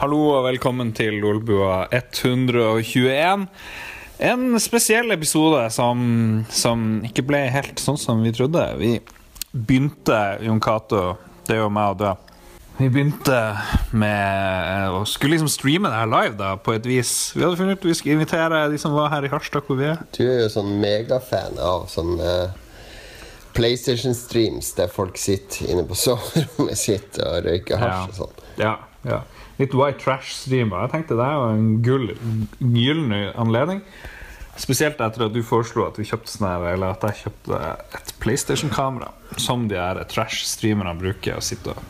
Hallo og velkommen til Lolbua 121. En spesiell episode som, som ikke ble helt sånn som vi trodde. Vi begynte, Jon Cato, det er jo meg og deg. Vi begynte med å skulle liksom streame det her live da, på et vis. Vi hadde funnet ut vi skulle invitere de som var her i Harstad, hvor vi er. Du er jo sånn megafan av sånne PlayStation-streams der folk sitter inne på soverommet sitt og røyker hasj og sånn. Ja, ja. Litt white trash-streamer. Jeg tenkte det var en gull, gyllen anledning. Spesielt etter at du foreslo at vi kjøpte sånn eller at jeg kjøpte et PlayStation-kamera. Som de her trash-streamerne bruker å sitte og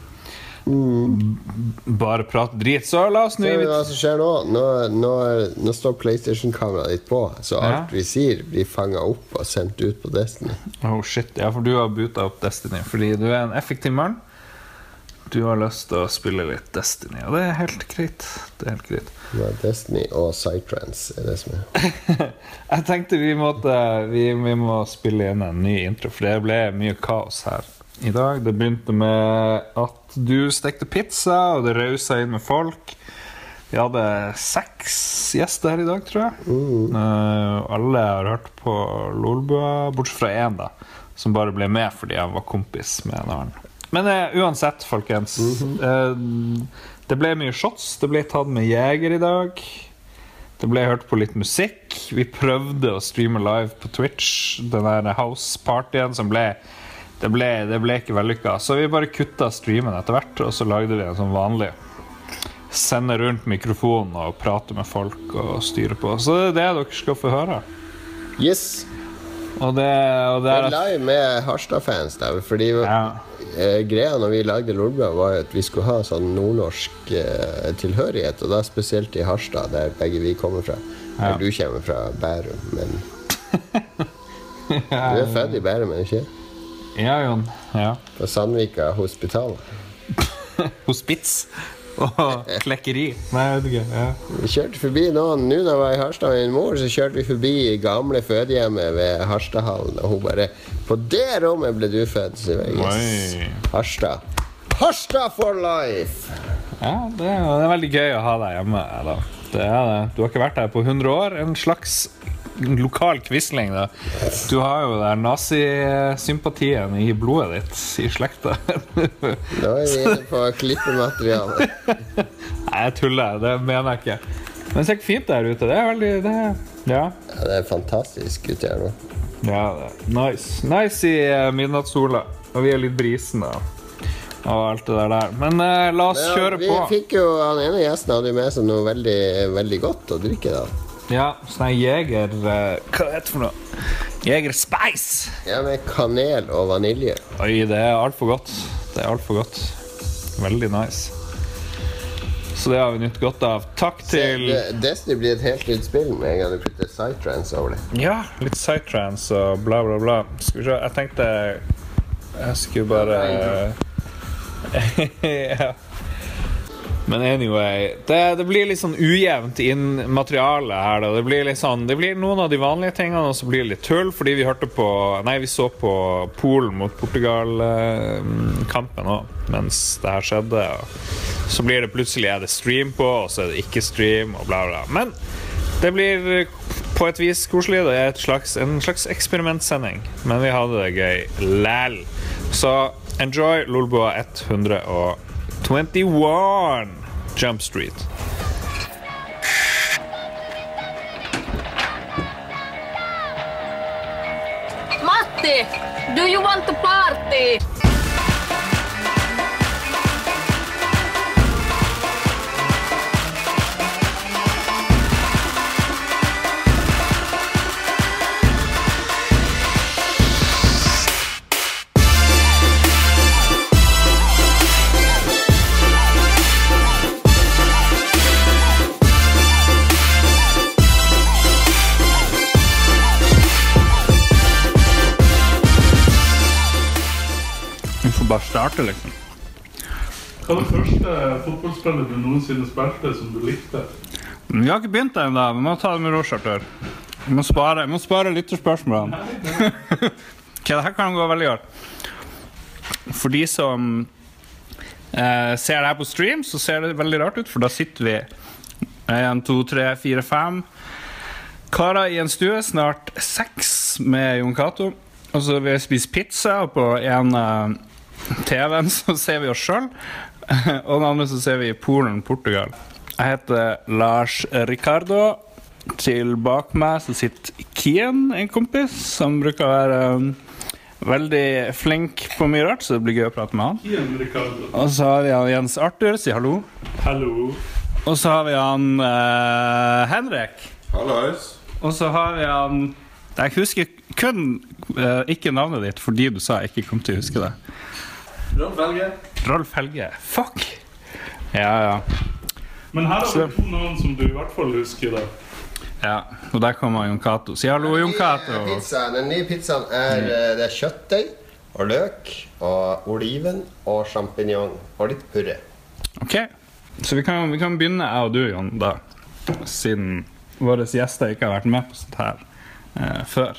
bare prate drit. Så la oss nå hva som skjer nå? Nå, nå, nå står PlayStation-kameraet ditt på, så alt Ja. vi sier, blir fanga opp og sendt ut på Destiny. Oh shit, ja, for du har buta opp Destiny fordi du er en effektiv mann. Du har lyst til å spille litt Destiny, og det er helt greit. Det er helt greit. Er Destiny og Psytrance er det som er. Jeg tenkte vi måtte vi, vi må spille inn en ny intro, for det ble mye kaos her i dag. Det begynte med at du stekte pizza, og det rausa inn med folk. Vi hadde seks gjester her i dag, tror jeg. Eh, alle har hørt på Lolbua, bortsett fra én, da, som bare ble med fordi han var kompis med en annen. Men uh, uansett, folkens. eh, det ble mye shots. Det ble tatt med jeger i dag. Det ble hørt på litt musikk. Vi prøvde å streame live på Twitch. Den der house-partyen som ble det, ble det ble ikke vellykka. Så vi bare kutta streamen etter hvert, og så lagde vi en som vanlig. Sende rundt mikrofonen og prate med folk og styre på. Så det er det dere skal få høre. Yes! Og det, og det er er Lei med Harstad-fans. Fordi ja. eh, greia når vi lagde Lolbua, var at vi skulle ha sånn nordnorsk eh, tilhørighet. Og da spesielt i Harstad, der begge vi kommer fra. Ja. Du kommer fra Bærum, men Du er født i Bærum, er du ikke? ja, Jon. Ja. På Sandvika hospital. Hospits og klekkeri. Nei, jeg vet ikke. Ja. Vi kjørte forbi noen Nå da jeg var i Harstad med min mor, så kjørte vi forbi gamle fødehjemmet ved Harstadhallen, og hun bare 'På det rommet ble du født', sier jeg. Yes. Harstad. Harstad for life! Ja, det er, det er veldig gøy å ha deg hjemme. Da. Det er det. Du har ikke vært her på 100 år. En slags lokal quisling. Da. Du har jo den nazisympatien i blodet ditt, i slekta. Nå er vi inne på klippemateriale. Nei, jeg tuller. Det mener jeg ikke. Men det er fint der ute. Det er veldig det er, ja. Ja, det er fantastisk ute her nå. ja, det er nice. Nice i eh, midnattssola. Og vi er litt brisende. Og alt det der. Men eh, la oss Men, ja, kjøre vi på. fikk jo, Han ene gjesten hadde jo med seg noe veldig, veldig godt å drikke. da Ja, sånn Jeger eh, Hva heter det for noe? Jeger Spice! Ja, Med kanel og vanilje. Oi, det er altfor godt. Det er altfor godt. Veldig nice. Så det har vi nytt godt av. Takk til Det- Destiny blir et helt nytt spill med en gang du putter Psytrance over det. Ja, litt psytrance og bla, bla, bla. Skal vi se, jeg tenkte Jeg skulle bare ja. Men anyway det, det blir litt sånn ujevnt inn materiale her. Da. Det blir litt sånn Det blir noen av de vanlige tingene, og så blir det litt tull fordi vi hørte på Nei, vi så på Polen mot Portugal-kampen òg mens det her skjedde. Og så blir det plutselig er det stream på, og så er det ikke stream, og bla, bla. Men det blir på et vis koselig. Det er et slags, en slags eksperimentsending, men vi hadde det gøy læl. Så enjoy lolboa Lolbua 121 Jump Street. Matti, do you want to party? Får starte, liksom. Hva var det første fotballspillet du noensinne spilte som du likte? Vi har ikke begynt ennå. Vi må ta det med ro, Charter. Vi må spare, vi må spare lytterspørsmålene. ok, det her kan gå veldig godt. For de som eh, ser det her på stream, så ser det veldig rart ut, for da sitter vi én, to, tre, fire, fem karer i en stue, snart seks med Jon Cato. Og så vil jeg spise pizza, på en av TV-en så ser vi oss sjøl. Og den andre så ser vi Polen, Portugal. Jeg heter Lars Ricardo. Til bak meg så sitter Kian, en kompis, som bruker å være um, veldig flink på mye rart, så det blir gøy å prate med han. Og så har vi han Jens Arthur, si hallo. Hallo. Og så har vi han uh, Henrik. Hallois. Og så har vi han Jeg husker kun uh, ikke navnet ditt fordi du sa jeg ikke kom til å huske det. Rolf Helge. Rolf Helge. Fuck! Ja, ja. Men her har Så- vi to navn som du i hvert fall husker. da. ja. Og der kommer Jon Cato. Si hallo, Jon Cato. Den nye pizzaen er, eh, det er kjøttdeig og løk og oliven og sjampinjong og litt purre. Ok, så vi kan, vi kan begynne, jeg og du, Jon, da. Siden våre gjester ikke har vært med på sånt her eh, før.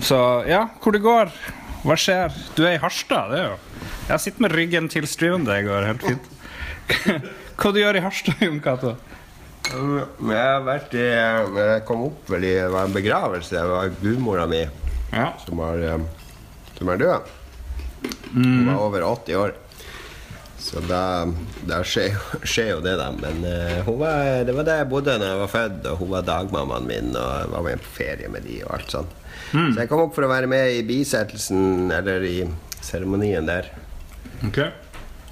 Så ja, hvor det går. Hva skjer? Du er i Harstad, det er jo Jeg sitter med ryggen til streamen, det går helt fint. Hva du gjør i Harstad, Jon Cato? Jeg har vært i Jeg kom opp vel i det var en begravelse. Det var gudmora mi Ja. som, var, eh, som er død. Hun var over 80 år. Så da, da skjer, skjer jo det, da. Men uh, var, det var der jeg bodde da jeg var født, og hun var dagmammaen min. Og jeg var med på ferie med de og alt sånn. Så jeg kom opp for å være med i bisettelsen, eller i seremonien der. Ok.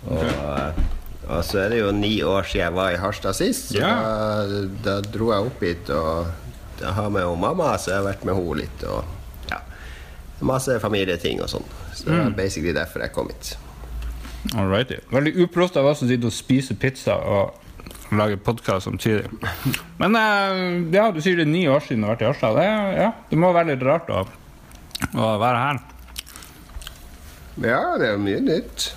Og, eh, og så er det jo ni år siden jeg var i Harstad sist, så yeah. da, da dro jeg opp hit og da har med henne mamma, så jeg har vært med henne litt. Og ja, masse familieting og sånn. Så det var basically derfor jeg kom hit. Alrighty. Veldig uproft av oss å sitte og spise pizza og lage podkast samtidig. Men eh, ja, du sier det er ni år siden du har vært i Harstad. Det, ja, det må være litt rart å, å være her. Ja, det er mye nytt.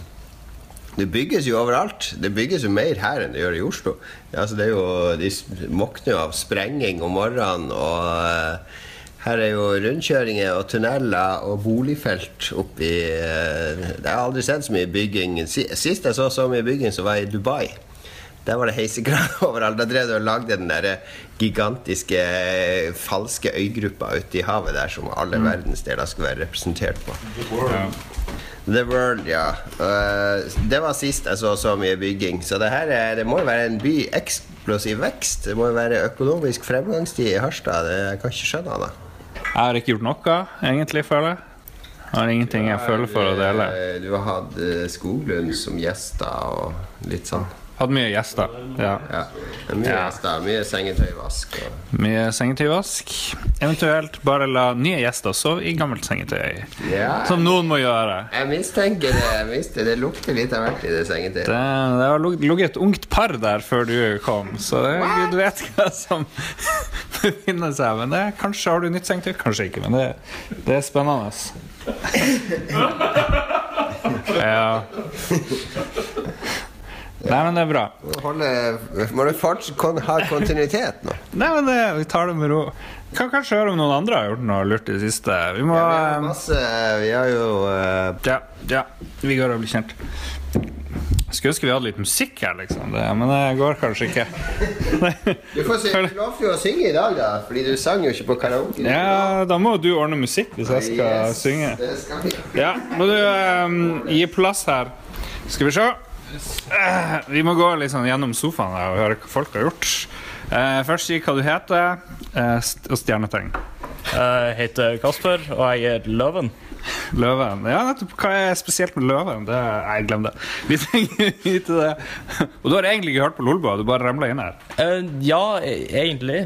Det bygges jo overalt. Det bygges jo mer her enn det gjør i Oslo. Altså, det er jo, de våkner jo av sprenging om morgenen, og uh, her er jo rundkjøringer og tunneler og boligfelt oppi uh, Jeg har aldri sett så mye bygging. Sist jeg så så mye bygging, så var jeg i Dubai. Der var det heisekran overalt. Da drev de og lagde den der gigantiske eh, falske øygruppa ute i havet der som alle verdensdeler skulle være representert på. The World, ja. Uh, det var sist jeg så så mye bygging. Så det her er, det må jo være en by i eksplosiv vekst. Det må jo være økonomisk fremgangstid i Harstad. Det, jeg kan ikke skjønne det. Jeg har ikke gjort noe, egentlig, føler jeg. Jeg har ingenting jeg føler for å dele. Eh, Du har hatt eh, Skoglund som gjester og litt sånn. Hadde mye gjester. Ja. Ja. Mye Ja. gjester, mye sengetøyvask. Og... Mye sengetøyvask. Eventuelt bare la nye gjester sove i gammelt sengetøy. Ja. Som noen må gjøre. Jeg mistenker det. Jeg mistenker det lukter litt av hvert i det sengetøyet. Det, det har ligget et ungt par der før du kom, så det, gud vet hva som befinner seg. Men det, kanskje har du nytt sengetøy, kanskje ikke. Men det, det er spennende. Ja. Nei, men det er bra. Holde, fortsatt kon ha kontinuitet nå? Nei, men det, Vi tar det med ro. Kan kanskje høre om noen andre har gjort noe lurt i det siste. Vi må Ja, vi har eh, masse Vi har jo uh... Ja, ja. Vi går og blir kjent. Skulle ønske vi hadde litt musikk her, liksom. Det, men det går kanskje ikke. Du får se, du lovte jo å synge i dag, da. Fordi du sang jo ikke på karaoke. Ja, da må du ordne musikk hvis jeg skal Yes, synge. Det skal vi. Ja, må du um, gi plass her. Skal vi se. Eh, vi må gå litt sånn gjennom sofaen og høre hva folk har gjort. Eh, først si hva du heter, eh, og stjernetegn. Jeg heter Kasper, og jeg er løven. Løven. Ja, nettopp. Hva er spesielt med løven? Det, nei, glem det. Vi trenger vite det. Og du har egentlig ikke hørt på Lolbua, du bare ramla inn her. Uh, ja, e- egentlig.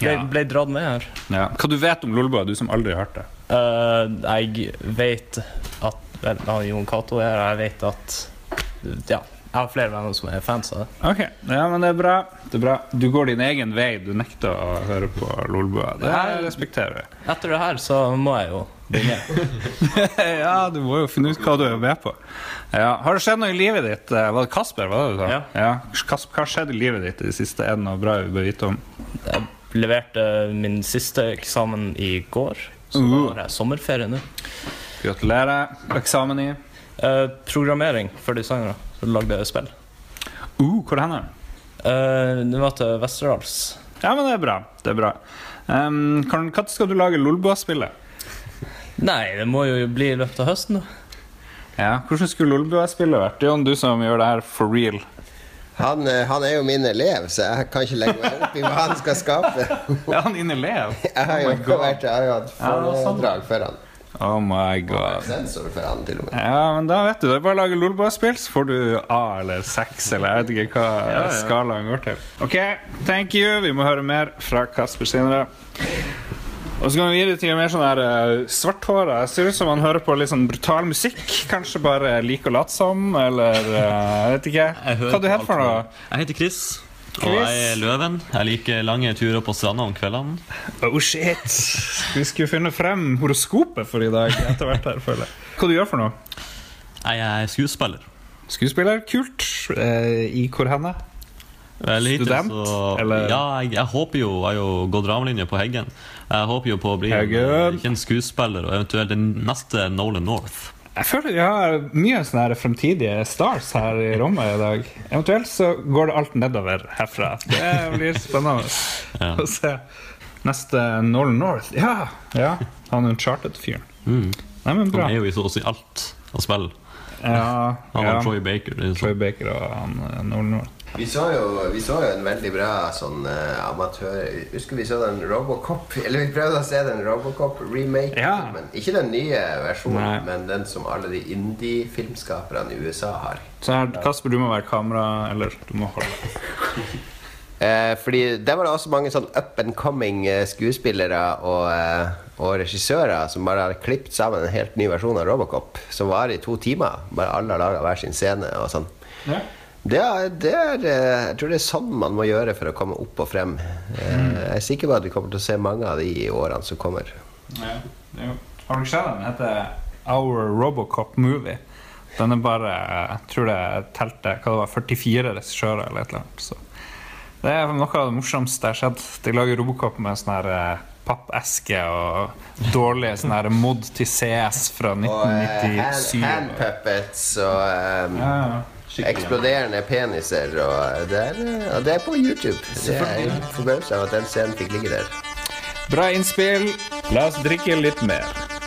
Ble, ble dratt med her. Ja. Hva du vet om Lolbua, du som aldri har hørt det? Uh, jeg vet at Jon Cato er her, og jeg vet at Ja, jeg har flere venner som er fans av det. Ok, ja, men det er bra. Det er bra. Du går din egen vei. Du nekter å høre på Lolbua. Det her respekterer vi. Etter det her så må jeg jo begynne. ja, du må jo finne ut hva du er med på. Ja. Har det skjedd noe i livet ditt? Eh, Var det Kasper? Var det du sa? Ja. Kas- Hva har skjedd i livet ditt i det siste? Er det noe bra vi bør vite om? Jeg leverte min siste eksamen i går, så Uh. nå har jeg sommerferie nå. Gratulerer. Eksamen i? Eh, programmering for designere som lagde spill. Uh, hvor henne? Uh, det var til Westerdals. Ja, men det er bra. Det er bra. Um, kan, Når skal du lage Lolbua-spillet? Nei, det må jo bli i løpet av høsten, da. Ja, Hvordan skulle Lolbua-spillet vært? Det er jo du som gjør det her for real. Han, eh, han er jo min elev, så jeg kan ikke legge meg opp i hva han skal skape. Er han din elev? Jeg har jo, Oh my God. vært, jeg har jo hatt er foredrag for han. Oh my god. Ja, men da vet du. Det er bare å lage Lolbua-spill, så får du A eller 6, eller jeg vet ikke hva skalaen går til. OK, thank you. Vi må høre mer fra Kasper senere. Og så kan vi gi det til mer sånn her uh, svarthåra. Ser ut som han hører på litt sånn brutal musikk. Kanskje bare liker å late som, eller eh, jeg vet ikke. Hva er du heter for noe? Jeg heter Chris, og jeg er løven. Jeg liker lange turer på stranda om kveldene. Oh shit! Vi skulle finne frem horoskopet for i dag. etter hvert her, føler jeg. Hva du gjør for noe? Jeg er skuespiller. Skuespiller? Kult. Eh, I hvor hen? Student, så- eller? Ja, jeg, jeg håper jo Jeg har jo gått ramlinje på Heggen. Jeg håper jo på å bli en, ikke en skuespiller, og eventuelt den neste Nolan North. Jeg føler vi har mye sånne fremtidige stars her i rommet i dag. Eventuelt så går det alt nedover herfra. Det blir spennende Ja. å se. Neste Nolan North. Ja! ja. Han Uncharted-fyren. Mm. Nei, men bra. Han er jo i så å si alt av spill. Ja, Han og Troy Baker. Er Troy. Baker og han eh, Nolan North. Vi så, jo, vi så jo en veldig bra sånn uh, amatør Husker vi så den Robocop? Eller vi prøvde å se den Robocop-remake. Ja. Ikke den nye versjonen, Nei. men den som alle de indie-filmskaperne i USA har. Så her, Kasper, du må være kamera, eller du må holde Eh, fordi der var det også mange sånn up and coming eh, skuespillere og, eh, og regissører som bare har klippet sammen en helt ny versjon av Robocop, som varer i to timer. Bare alle har laga hver sin scene og sånn. Ja. Det er, det er, eh, jeg tror det er sånn man må gjøre for å komme opp og frem. Eh, Jeg er sikker på at vi kommer til å se mange av de i årene som kommer. Ja, det jo- Har du sett den? Heter Our Robocop Movie. Den er bare Jeg tror det telte hva det var, 44 regissører eller et eller annet. Så. Det er noe av det morsomste jeg har sett. De lager Robocop med sånn her eh, pappeske og dårlige sånn her mod til CS fra Og uh, hand, 1997. hand puppets og ja, Ja, eksploderende peniser. Og det er, eh, og det er på YouTube. Det er forbausa av at den scenen fikk ligge der. Bra innspill. La oss drikke litt mer.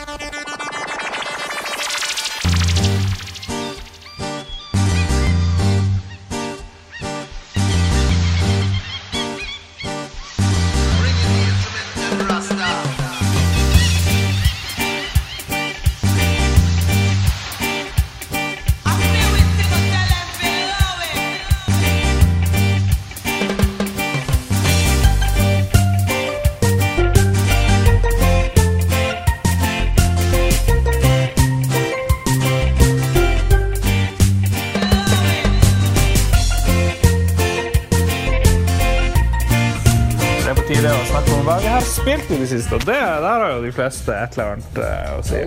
Og det, der har jo de fleste et eller annet uh, å si.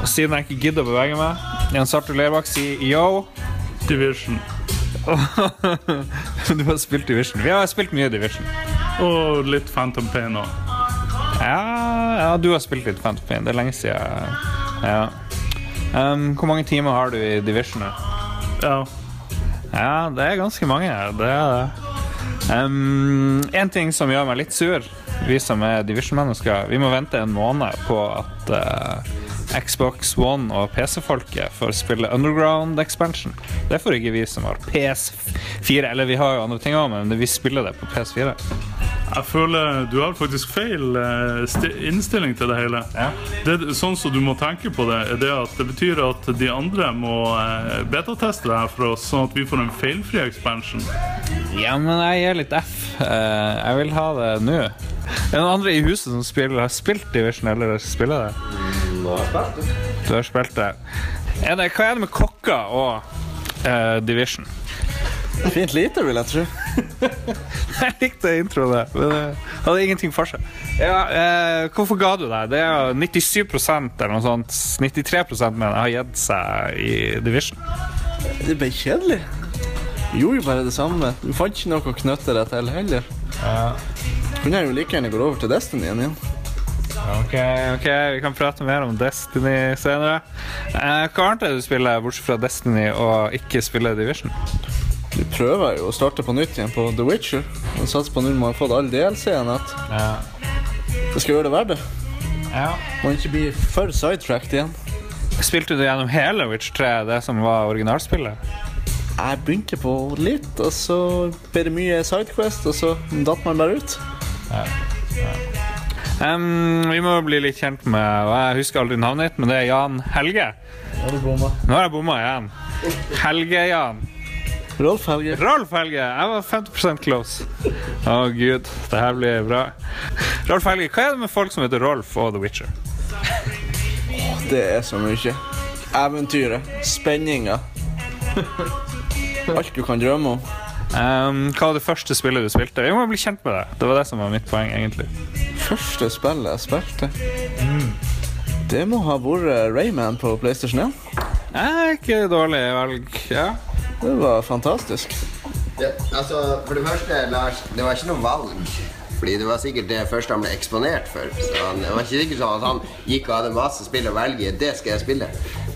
Og siden jeg ikke gidder å bevege meg Jan Sartre Leirbakk sier yo. Division. du har spilt Division. Vi har spilt mye Division. Og litt Phantom Pain òg. Ja, ja, du har spilt litt Phantom Pain. Det er lenge siden. Ja. Um, hvor mange timer har du i Division? Ja. Ja, det er ganske mange. Det er det. Um, en ting som gjør meg litt sur, vi som er Division-mennesker, vi må vente en måned på at uh, Xbox One og PC-folket får spille Underground Expansion. Det får ikke vi som har PS4. Eller vi har jo andre ting òg, men vi spiller det på PS4. Jeg føler du har faktisk feil eh, innstilling til det hele. Det, sånn som du må tenke på det, er det at det betyr at de andre må eh, betateste det her for oss, sånn at vi får en feilfri expansion. Ja, men jeg gir litt F. Jeg vil ha det nå. Er det noen andre i huset som spiller, har spilt Division, eller spiller det? Du har spilt det. Er det hva er det med kokker og eh, Division? Fint lite, vil jeg tro. Jeg likte introen der, men det hadde ingenting for seg. Ja, eh, hvorfor ga du deg? Det er jo 97% eller noe sånt. 93 mener jeg har gitt seg i Division. Det ble kjedelig. Gjorde jo bare det samme. Du fant ikke noe å knytte deg til heller. Kunne jeg jo like gjerne gått over til Destiny igjen. igjen. Ok, ok, vi kan prate mer om Destiny senere. Eh, hva annet er det du spiller, bortsett fra Destiny og ikke spiller Division? Vi prøver jo å starte på nytt igjen på The Witcher. Og satser på nå man har fått all DLC-en at det skal gjøre det verdt det. Man ikke blir for sidetracked igjen. Spilte du gjennom hele Witcher 3, det som var originalspillet? Jeg begynte på litt, og så ble det mye sidequest, og så datt man bare ut. Em, vi må bli litt kjent med og Jeg husker aldri navnet ditt, men det er Jan Helge. Er. Nå har jeg bomma igjen. Helge-Jan. Rolf Helge. Rolf Helge! Jeg var 50% close. Å gud, det her blir bra. Rolf Helge, hva er det med folk som heter Rolf og The Witcher? Det er så mye. Eventyret. Spenninga. Alt du kan drømme om. Em, hva var det første spillet du spilte? Vi må bli kjent med det. Det var det som var mitt poeng, egentlig. Første spillet jeg spilte Det må ha vært Rayman på PlayStation 1. Eh, ikke dårlig valg. Ja. Det var fantastisk. Det, altså, for det første, Lars, det var ikke noe valg. Fordi det var sikkert det første han ble eksponert for. Så han, det var ikke sikkert sånn at han gikk og hadde masse spill å velge i. Det skal jeg spille.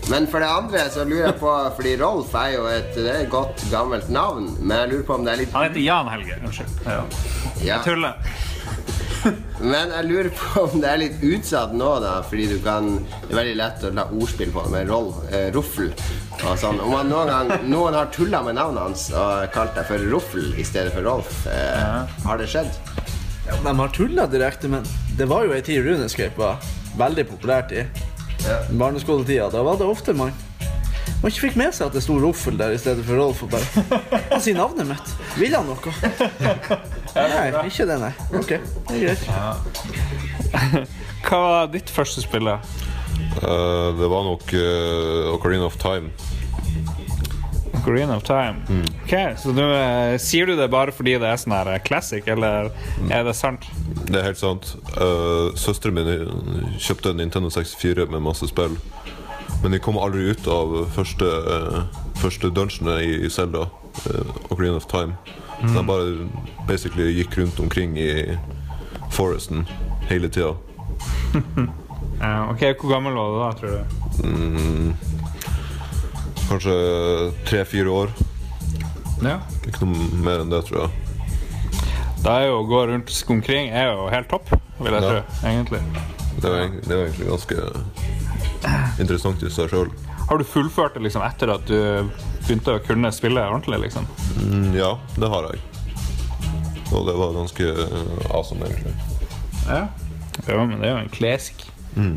Men for det andre så lurer jeg på Fordi Rolf er jo et, det er et godt, gammelt navn. Men jeg lurer på om det er litt Han heter Jan Helge. Unnskyld. Ja. Jeg Tuller. Men jeg lurer på om det er litt utsatt nå, da. Fordi du kan Det er veldig lett å la ordspill på det med roll, eh, Ruffel og sånn. Om han noen gang noen har tulla med navnet hans og kalt deg for Ruffel i stedet for Rolf, eh, har det skjedd? De har tulla direkte, men det var jo ei tid Runescape var veldig populært i. Barneskoletida. Da var det ofte man man ikke fikk med seg at det sto Roffel der i stedet for Rolf. Og bare Han sier navnet mitt. Vil han noe? Nei, ikke det, nei. Ok, det er greit. Hva var ditt første spill? da? Eh, det var nok uh, Ocarina of Time. Green of Time. Ok, Så du, eh, sier du det bare fordi det er sånn her eh, classic, eller er det sant? Det er helt sant. Uh, Søsteren min kjøpte en Nintendo 64 med masse spill. Men de kom aldri ut av første, uh, første dungeonet i Zelda, uh, Ocarina of Time. Så de bare basically gikk rundt omkring i foresten hele tida. uh, ok, Hvor gammel var du da, tror du? Kanskje tre-fire år. Ja. Ikke noe mer enn det, tror jeg. Det er jo å gå rundt omkring er jo helt topp, vil jeg Ja. tro. egentlig. Det er, egentlig- det var egentlig ganske interessant i seg sjøl. Har du fullført det liksom etter at du begynte å kunne spille ordentlig? liksom? Mm, ja, det har jeg. Og det var ganske awesome, egentlig. Ja. ja men det er jo en classic.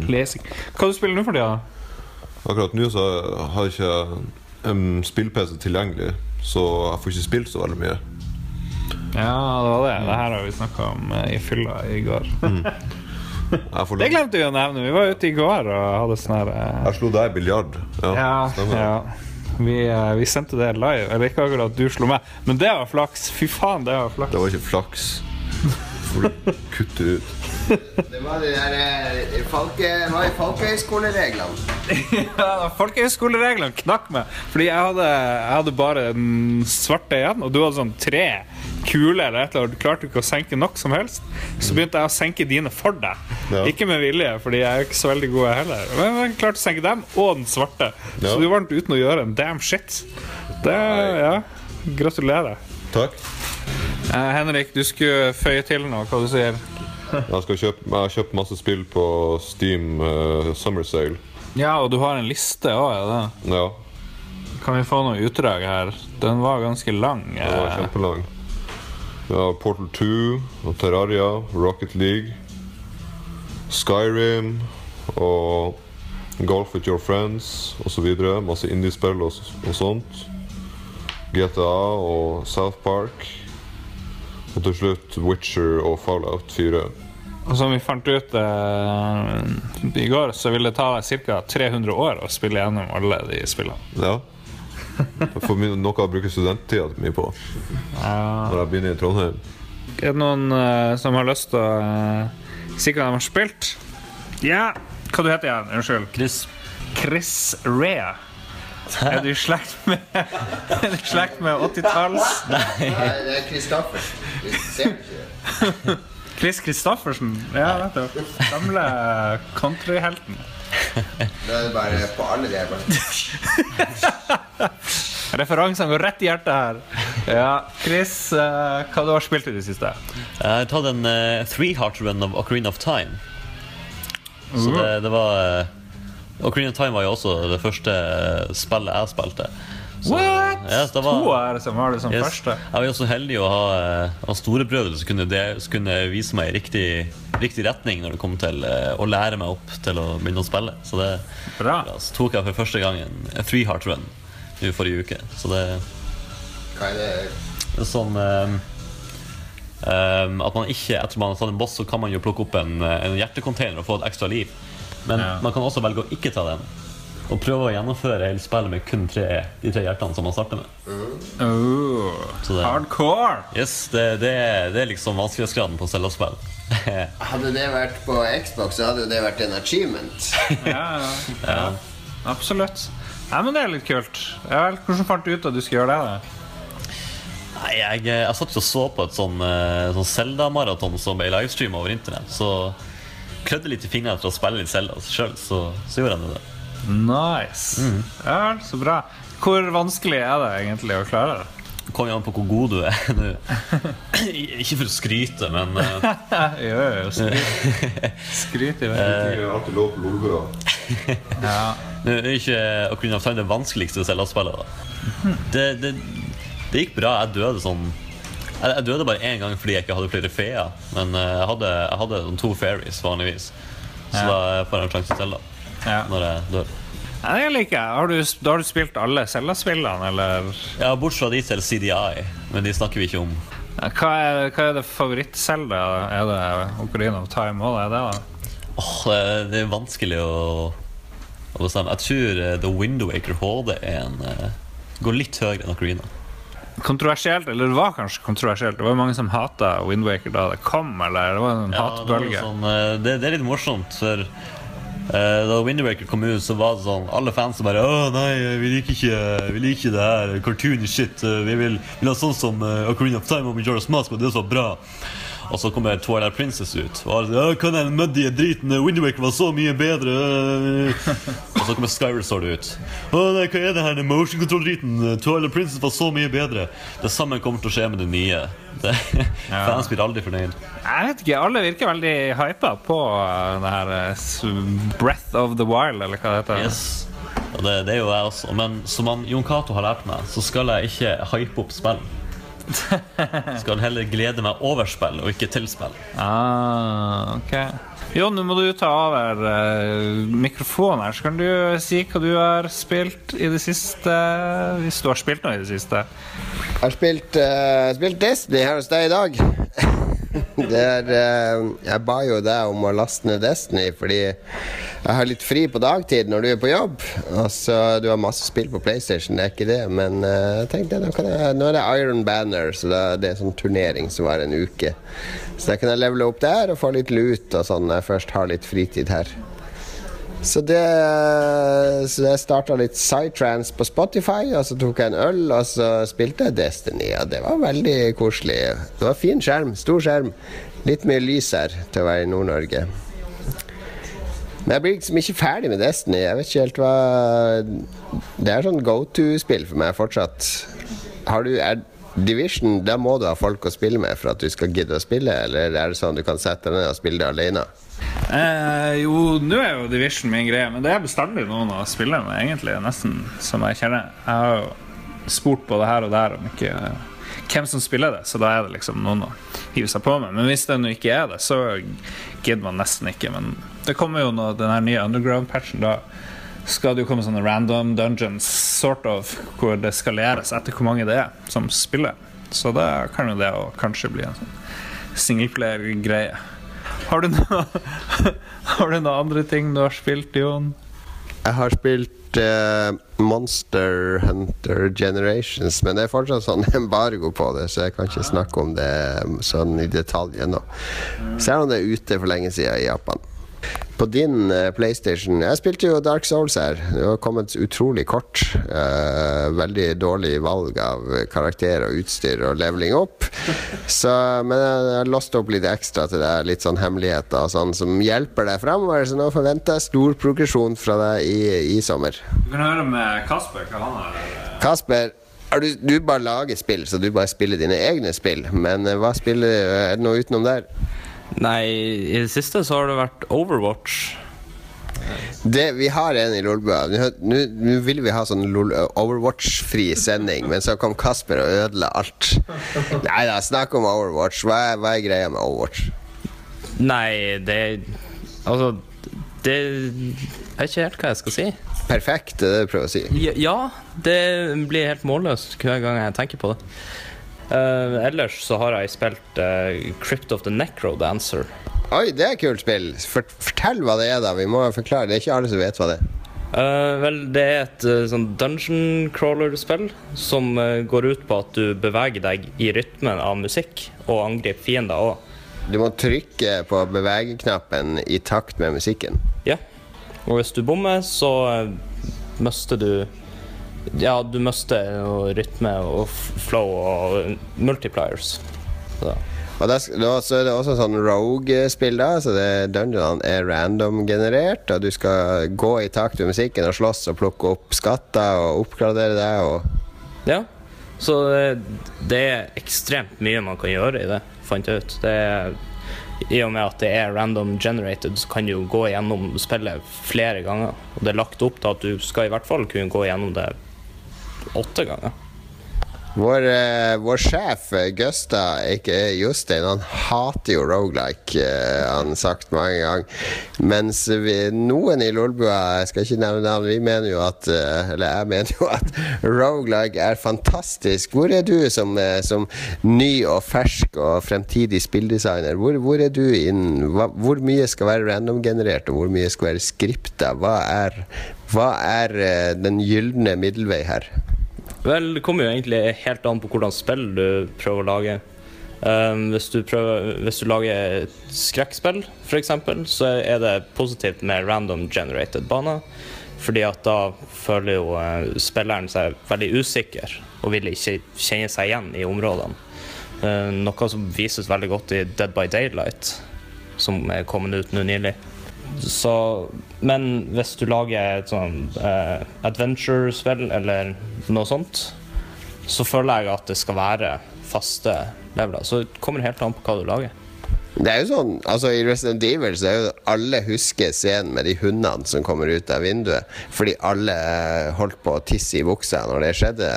classic. Hva du spiller nå for tida? Akkurat nå så har jeg ikke en spill-PC tilgjengelig, så jeg får ikke spilt så veldig mye. Ja, det var det. Det her har vi snakka om eh, i fylla i går. Mm. Det glemte vi å nevne. Vi var ute i går og hadde sånn her eh, jeg slo deg i biljard. Ja, ja. Vi, eh, vi sendte det live. Eller ikke akkurat at du slo meg, men det var flaks. Fy faen, det var flaks. Det var ikke flaks. Får du kutte ut. Det var de der eh, folke, var i folkehøyskolereglene. Ja, Folkehøyskolereglene knakk meg. Fordi jeg hadde, jeg hadde bare den svarte igjen, og du hadde sånn tre kule eller et eller annet. Du klarte ikke å senke nok som helst. Så begynte jeg å senke dine for deg. Ja. Ikke med vilje, fordi jeg er ikke så veldig god jeg heller. Men jeg klarte å senke dem og den svarte. Ja. Så du vant uten å gjøre en damn shit. Det, ja, Gratulerer. Takk. Eh, Henrik, du skulle føye til noe. Hva du sier Jeg, skal kjøpe, jeg har kjøpt masse spill på Steam uh, Summer Sale. Ja, og du har en liste òg, er det? Ja, Kan vi få noe utdrag her? Den var ganske lang. den var eh. kjempelang. Ja, Portal 2 og Terraria, Rocket League, Skyrim og Golf with your friends osv. Masse indiespill og, og sånt. GTA og South Park. Og til slutt Witcher og Fallout 4. Og som vi fant ut eh, i går, så vil det ta deg ca. 300 år å spille gjennom alle de spillene. Ja. For får mye- noe jeg bruker studenttida mi på når jeg begynner i Trondheim. Er det noen eh, som har lyst til å uh, si hva de har spilt? Ja, hva du heter igjen? Unnskyld. Chris. Chris Rea. Er du i slekt med Er du slekt med 80-talls? Nei, det er Kristoffersen. Du. Chris Christoffersen. Ja, nettopp. Gamle countryhelten. Da er det bare på alle de her. Referansene går rett i hjertet her. Ja, Chris, uh, hva du har spilt i det siste? Jeg har tatt en uh, three heart run av Ocarina of Time. Så det, det var uh, Ocarina of Time var jo også det første spillet jeg spilte. Så, What? yes, det var- To er det som var det som Yes. første. Jeg var jo så heldig å ha, eh, ha storebrødre som kunne, som kunne vise meg i riktig, riktig retning når det kom til eh, å lære meg opp til å begynne å spille. Så det Bra. ja, så tok jeg for første gang en, en three heart run i forrige uke. Så det Hva er det? det er sånn um, um, At man ikke, etter man har tatt en boss, så kan man jo plukke opp en, eh, en hjertecontainer og få et ekstra liv. Men Ja. man kan også velge å ikke ta den. Og prøve å gjennomføre hele spillet med kun tre, de tre hjertene som man starter med. Oh, det- hardcore! Yes, det, det, det er liksom vanskelighetsgraden på Zelda-spill. Hadde det vært på Xbox, så hadde jo det vært en achievement. Ja, ja, ja. Absolutt. Nei, men det er litt kult. Ja, vel, hvordan fant du ut at du skulle gjøre det? da? Nei, jeg, jeg satt og så på et sånn, eh, sånn Zelda-maraton som ble livestream over internett. Så klødde litt i fingrene etter å spille litt Zelda sjøl, så, så gjorde jeg det. Nice. Ja, så bra. Hvor vanskelig er det egentlig å klare det? Det kommer an på hvor god du er. Ikke for å skryte, men eh, Jo, jo, skryt. Skryt i vei. Det er alltid lov på lolbua. Ja. Nå er ikke Ocarina of Time det vanskeligste Zelda-spillet. da. Det, det, det gikk bra. Jeg døde sånn Jeg, jeg døde bare én gang fordi jeg ikke hadde flere feer. Men eh, jeg hadde, jeg hadde to fairies vanligvis. Så Ja. da får jeg en sjanse til da ja. når jeg dør. Ja, det liker jeg. Har du, da har du spilt alle Zelda-spillene, eller? Ja, Bortsett fra de til CDI, men de snakker vi ikke om. Ja, Hva er, hva er det favoritt-Zelda? Er det Ocarina of Time òg? Er det da? Oh, det, er vanskelig å, å bestemme. Jeg tror eh, The Windwaker HD er en, går litt høyere enn Ocarina. Kontroversielt, eller det var kanskje kontroversielt. Det var mange som hata Windwaker da det kom, eller det var en Ja, det, hatbølge. sånn, eh, det, det er litt morsomt, for uh, da Windwaker kom ut, så var det sånn Alle fans som bare Å nei, vi liker ikke, vi liker ikke det her cartoon shit. eh, Vi vil, vil ha sånn som uh, Ocarina of Time og Majora's Mask, og det er så bra. Og så kommer Twilight Princess ut. Og hva er den muddy driten? Windwaker var så mye bedre. eh». og så kommer Skyward Sword ut. Å nei, hva er det her den motion control-driten? Twilight Princess var så mye bedre. Det samme kommer til å skje med det nye. Det, Fans blir aldri fornøyd. Jeg vet ikke, Alle virker veldig hypa på uh, det her uh, Breath of the Wild, eller hva det heter. Yes. Det, det er jo jeg også. Men som han, Jon Cato har lært meg, så skal jeg ikke hype opp spill. Skal heller glede meg over spill, og ikke til spill. Ah, ok. Jon, nå må du ta over eh, mikrofonen her, så kan du si hva du har spilt i det siste. Hvis du har spilt noe i det siste. Jeg har spilt, uh, spilt Disney her hos deg i dag. Det er, eh, jeg ba jo deg om å laste ned Destiny fordi jeg har litt fri på dagtid når du er på jobb. Altså, du har masse spill på PlayStation, det er ikke det, men eh, jeg tenkte nå, nå er det Iron Banner, så da, det er sånn turnering som var en uke. Så da kan jeg levele opp der og få litt lut og sånn når jeg først har litt fritid her. Så det Så jeg starta litt psytrance på Spotify, og så tok jeg en øl, og så spilte jeg Destiny, og det var veldig koselig. Det var fin skjerm, stor skjerm. Litt mye lys her til å være i Nord-Norge. Men jeg blir liksom ikke ferdig med Destiny. Jeg vet ikke helt hva Det er sånn go to-spill for meg fortsatt. Har du er Division, da må du ha folk å spille med for at du skal gidde å spille, eller er det sånn du kan sette deg ned og spille det alene? Eh, jo, nå er jo Division min greie, men det er bestandig noen å spille med, egentlig. Nesten som jeg kjenner. Jeg har jo spurt både her og der om ikke hvem som spiller det, så da er det liksom noen å hive seg på med. Men hvis det nå ikke er det, så gidder man nesten ikke. Men det kommer jo nå den her nye underground-patchen. Da skal det jo komme sånne random dungeons, sort of, hvor det skaleres etter hvor mange det er som spiller. Så da kan jo det å kanskje bli en sånn singleplayer-greie. Har du noen andre ting du har spilt, Jon? Jeg har spilt uh, Monster Hunter Generations, men det er fortsatt sånn embargo på det, så jeg kan ikke snakke om det sånn i detalj ennå. Selv om det er ute for lenge siden i Japan. På din eh, PlayStation. Jeg spilte jo Dark Souls her. Det har kommet utrolig kort. Uh, veldig dårlig valg av karakter og utstyr og leveling opp. Så, men jeg har låst opp litt ekstra til deg, litt sånn hemmeligheter og sånn som hjelper deg fremover. Så nå forventer jeg stor progresjon fra deg i, i sommer. Du kan høre med Kasper hva han har. Kasper, du, du bare lager spill, så du bare spiller dine egne spill. Men eh, hva spiller Er det noe utenom der? Nei, i det siste så har det vært Overwatch. Det, vi har en i Lolbua. Nå vil ville vi ha sånn Overwatch-fri sending, men så kom Kasper og ødela alt. Nei da, snakk om Overwatch. Hva er, hva er greia med Overwatch? Nei, det Altså, det Jeg vet ikke helt hva jeg skal si. Perfekt, det er det du prøver å si. Ja, ja, det blir helt målløst hver gang jeg tenker på det. Eh, ellers så har jeg spilt uh, Crypt of the Necro Dancer. Oi, det er et kult spill. Fortell hva det er, da. Vi må forklare. Det er ikke alle som vet hva det er. Uh, vel, det er et sånn dungeon crawler-spill som går ut på at du beveger deg i rytmen av musikk og angriper fiender òg. Du må trykke på bevegeknappen i takt med musikken. Ja. Og hvis du bommer, så mister du Ja, du mister rytme og flow og multipliers. Så. Og da, så er det også sånn rogue-spill, da. Så det, dungeonene er random-generert, og du skal gå i takt med musikken og slåss og plukke opp skatter og oppgradere deg og Ja. Så det, det er ekstremt mye man kan gjøre i det, fant jeg ut. Det er, I og med at det er random generated, så kan du jo gå gjennom spillet flere ganger. Og det er lagt opp til at du skal i hvert fall kunne gå gjennom det åtte ganger. Vår, eh, vår sjef eh, Gusta, ikke Jostein, han hater jo rogelike, eh, han har sagt mange ganger. Mens vi, noen i Lolbua, jeg skal ikke nevne navn, vi mener jo at eh, Eller jeg mener jo at rogelike er fantastisk. Hvor er du som, eh, som ny og fersk og fremtidig spilldesigner? Hvor, hvor er du innen Hvor mye skal være randomgenerert, og hvor mye skal være skripta? Hva er, hva er eh, den gylne middelvei her? Vel, det kommer jo egentlig helt an på hvordan spill du prøver å lage. Um, hvis, du prøver, hvis du lager skrekkspill, f.eks., så er det positivt med random generated baner. Fordi at da føler jo eh, spilleren seg veldig usikker og vil ikke kjenne seg igjen i områdene. Uh, noe som vises veldig godt i Dead by Daylight, som er kommet ut nå nylig. Så, men hvis du lager et sånn uh, adventure-spill eller noe sånt, så føler jeg at det skal være faste leveler. Så det kommer helt an på hva du lager. Det er jo sånn, altså I Resident Evil så er jo alle husker scenen med de hundene som kommer ut av vinduet, fordi alle eh, holdt på å tisse i buksa når det skjedde.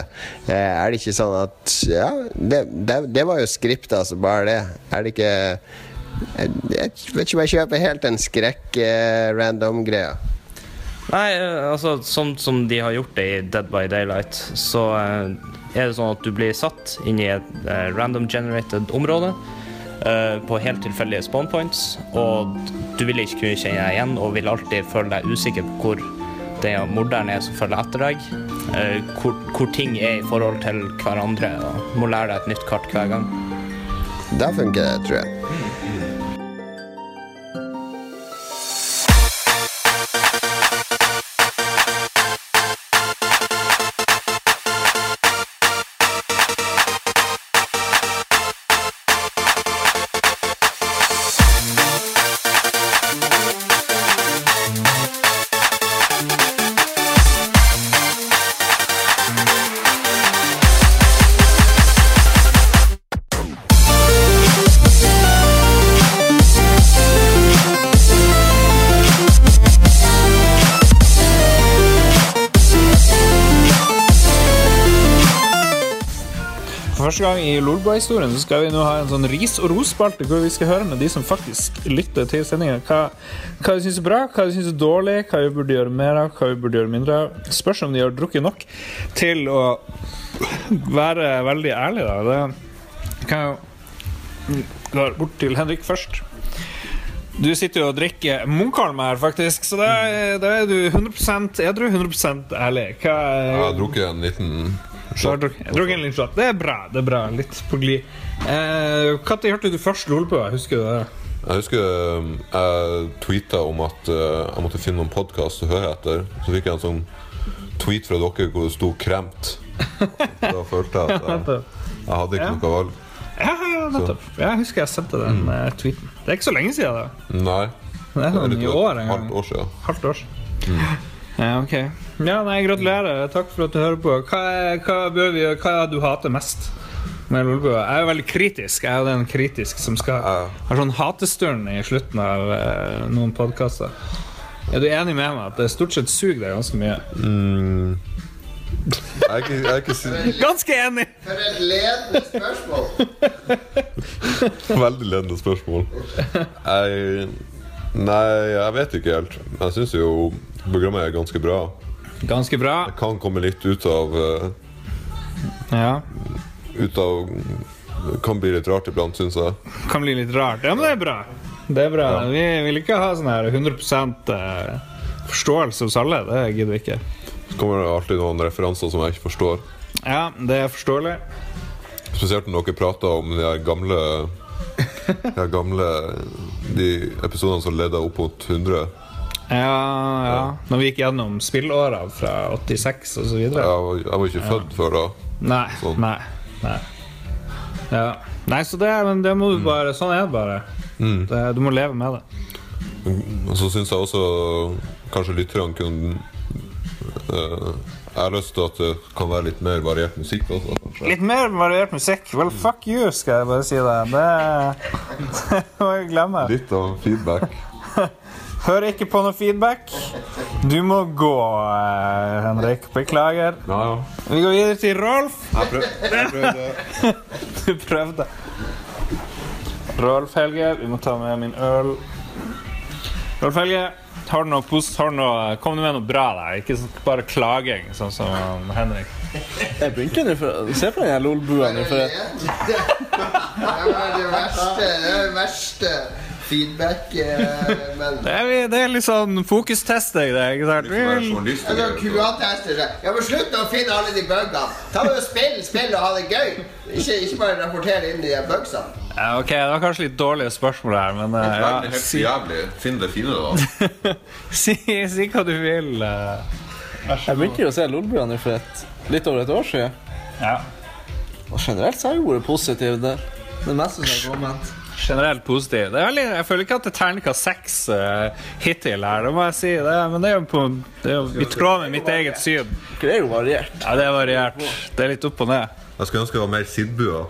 Eh, Er det ikke sånn at Ja, det, det, det var jo skripta, altså bare det. Er det ikke Jeg, jeg vet ikke om jeg kjøper helt den skrekk-random-greia. Nei, eh, altså sånn som de har gjort det i Dead by Daylight, så eh, er det sånn at du blir satt inn i et eh, random generated område på helt tilfeldige spawn points, og du vil ikke kunne kjenne deg igjen og vil alltid føle deg usikker på hvor det morderen er som følger etter deg, hvor, hvor ting er i forhold til hverandre, og må lære deg et nytt kart hver gang. Da funker det, tror jeg. Gang i Lolbua-historien så skal vi nå ha en sånn ris- og ros-spalte hvor vi skal høre med de som faktisk lytter til sendinga, hva, hva de syns er bra, hva de syns er dårlig, hva vi burde gjøre mer av, hva vi burde gjøre mindre av. Spørs om de har drukket nok til å være veldig ærlige, da. Det kan jo gå bort til Henrik først. Du sitter jo og drikker Munkholm her, faktisk, så da er du 100% edru, 100 ærlig. Hva Jeg har drukket en liten så har jeg drukket- jeg drukket en liten shot. Det er bra. det er bra, Litt på glid. Eh, Når hørte du først Lolbua? Husker du det? Jeg husker um, jeg tweeta om at uh, jeg måtte finne noen podkast å høre etter. Så fikk jeg en sånn tweet fra dere hvor det sto 'kremt'. Da følte jeg at jeg, jeg hadde ikke Ja. noe valg. Ja, ja, nettopp. Jeg husker jeg sendte den mm. tweeten. Det er ikke så lenge siden. da Nei. Det er Det er sånn år en gang. halvt år siden. Halvt år siden. Ja, ok. Ja, nei, gratulerer. Takk for at du hører på. Hva, er, hva, bør vi, gjøre? hva er det du hater mest med Jeg er jo veldig kritisk. Jeg er jo den kritisk som skal ha sånn hatestund i slutten av eh, noen podkaster. Er du enig med meg at det stort sett suger deg ganske mye? Mm. Jeg er ikke, jeg er ikke si- Ganske enig! For et ledende spørsmål! Veldig ledende spørsmål. Jeg Nei, jeg vet ikke helt. Jeg syns jo programmet er ganske bra. Ganske bra. Det kan komme litt ut av eh, Ja. Ut av kan bli litt rart iblant, syns jeg. Kan bli litt rart. Ja, men det er bra. Det er bra. Vi vil ikke ha sånn her 100 eh, forståelse hos alle. Det gidder vi ikke. Så kommer det alltid noen referanser som jeg ikke forstår. Ja, det er forståelig. Spesielt når dere prater om de gamle De gamle De episodene som leder opp mot 100. Ja, ja. Når vi gikk gjennom spillårene fra 86 og så Jeg videre. var, jeg var ikke født før da. Nei, Sånn. nei, nei. Ja. Nei, så det, men det må du bare Sånn er det bare. Det, du må leve med det. Og så syns jeg også kanskje lytterne kunne uh, Jeg har lyst til at det kan være litt mer variert musikk også. Kanskje. Litt mer variert musikk. Well, fuck you, skal jeg bare si det. Det, det må jeg glemme. Litt av feedback. Hører ikke på noe feedback. Du må gå, eh, Henrik. Beklager. Ja, ja. Vi går videre til Rolf. Jeg, prøv, jeg prøvde. Du prøvde. Rolf Helge. Vi må ta med min øl. Rolf Helge, har du noe post... Har du noe, kom du med noe bra der? Ikke sånn- bare klaging, sånn som Henrik. Jeg begynte nå for Se på den lolbua nå, Det var det verste, det er det verste feedback eh, Men Det er, det er litt sånn fokustesting, det. ikke sant? QA-tester seg. Ja, men slutt å finne alle de bugene. Ta med og Spill spill og ha det gøy. Ikke, ikke bare rapportere inn de bugsene. Ja, ok, Det var kanskje litt dårlige spørsmål her, men uh, ja, Helt si, jævlig. Finn det fine, da. si, si hva du vil. Uh. Jeg begynte jo å se Lolbuene for et, litt over et år siden. Ja. Og generelt så har jeg vært positiv der. Det meste som har kommet. Generelt positiv. Det er veldig, jeg føler ikke at det er terningkast seks uh, hittil her, det må jeg si. Det, men det er jo på, det er jo i tråd med mitt eget syn. Det er jo variert. Ja, Det er variert. Det er litt opp og ned. Jeg skulle ønske det var mer Sidbua.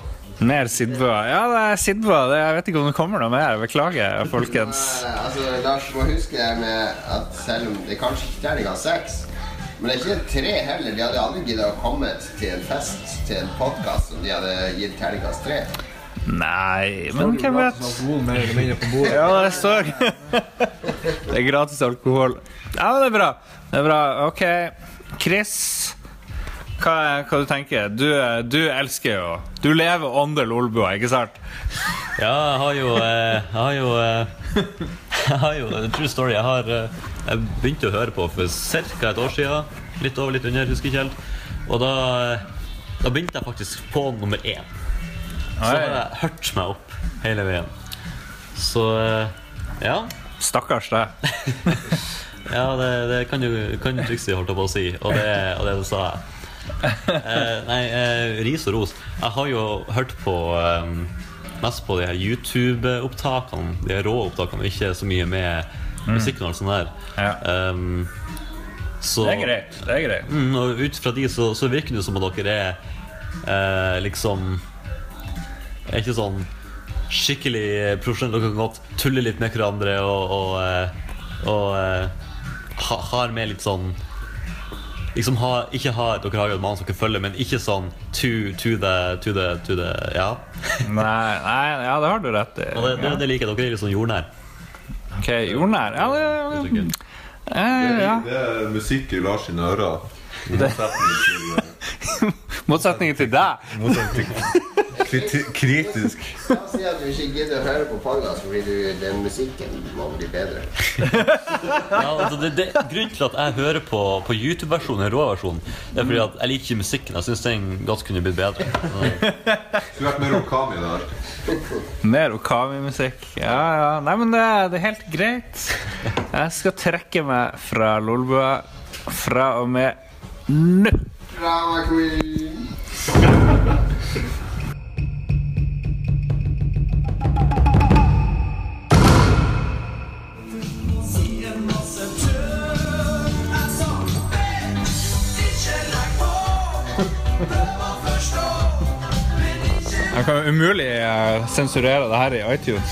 Mer Sidbua. Ja, det er Sidbua. Jeg vet ikke om det kommer noe mer. Beklager, folkens. Eh, Altså, Lars må huske med at selv om det kanskje ikke er terningkast seks, men det er ikke tre heller. De hadde aldri giddet å komme til en fest, til en podkast, om de hadde gitt terningkast tre. Nei, men hvem vet? Ja, det står Det er gratis alkohol. Ja, men det er bra. Det er bra. OK. Chris, hva, er- hva du tenker du? Du elsker jo Du lever ånde Lolbua, ikke sant? Ja, jeg har jo eh, Jeg har jo eh, Jeg har jo True story. Jeg har eh, Jeg begynte å høre på for ca. et år siden. Litt over, litt under, husker ikke helt. Og da, eh, da begynte jeg faktisk på nummer én. Så har jeg hørt meg opp hele veien. Så eh, ja. Stakkars deg. Ja, det, det kan du kan si, holdt jeg på å si. Og det, og det sa jeg. Eh, nei, eh, ris og ros. Jeg har jo hørt på eh, mest på de her YouTube-opptakene, de her rå opptakene, ikke så mye med musikken og alt sånt der. Ja. Um, så, Det er greit. Det er greit. Mm, og ut fra de så, så virker det som at dere er eh, liksom Er ikke sånn skikkelig profesjonelle. Dere kan godt tulle litt med hverandre og, og, og, og eh, ha, har med litt sånn Liksom ha, ikke ha Dere har jo et manus dere følger, men ikke sånn to, to, the, to, the, to the Ja. Nei, nei, ja, det har du rett i. Og det, det, det liker jeg. Dere er litt sånn jordnær. Ok, jordnær. Ja, det, Det eh, ja. Det er musikk i Lars sine ører. I motsetning til, Motsetningen til deg. Kriti kritisk. La oss si at du ikke gidder å høre på podkast fordi du, den musikken må bli bedre. Ja, altså det, det, grunnen til at jeg hører på, på YouTube-versjonen, rå-versjonen, er fordi at jeg liker ikke musikken. Jeg syns den godt kunne blitt bedre. Skulle vært mer Okami der. Mer Okami-musikk. Ja, ja. Nei, men det, det er helt greit. Jeg skal trekke meg fra Lolbua fra og med nå. Drama queen. Jeg kan umulig eh, sensurere det her i iTunes.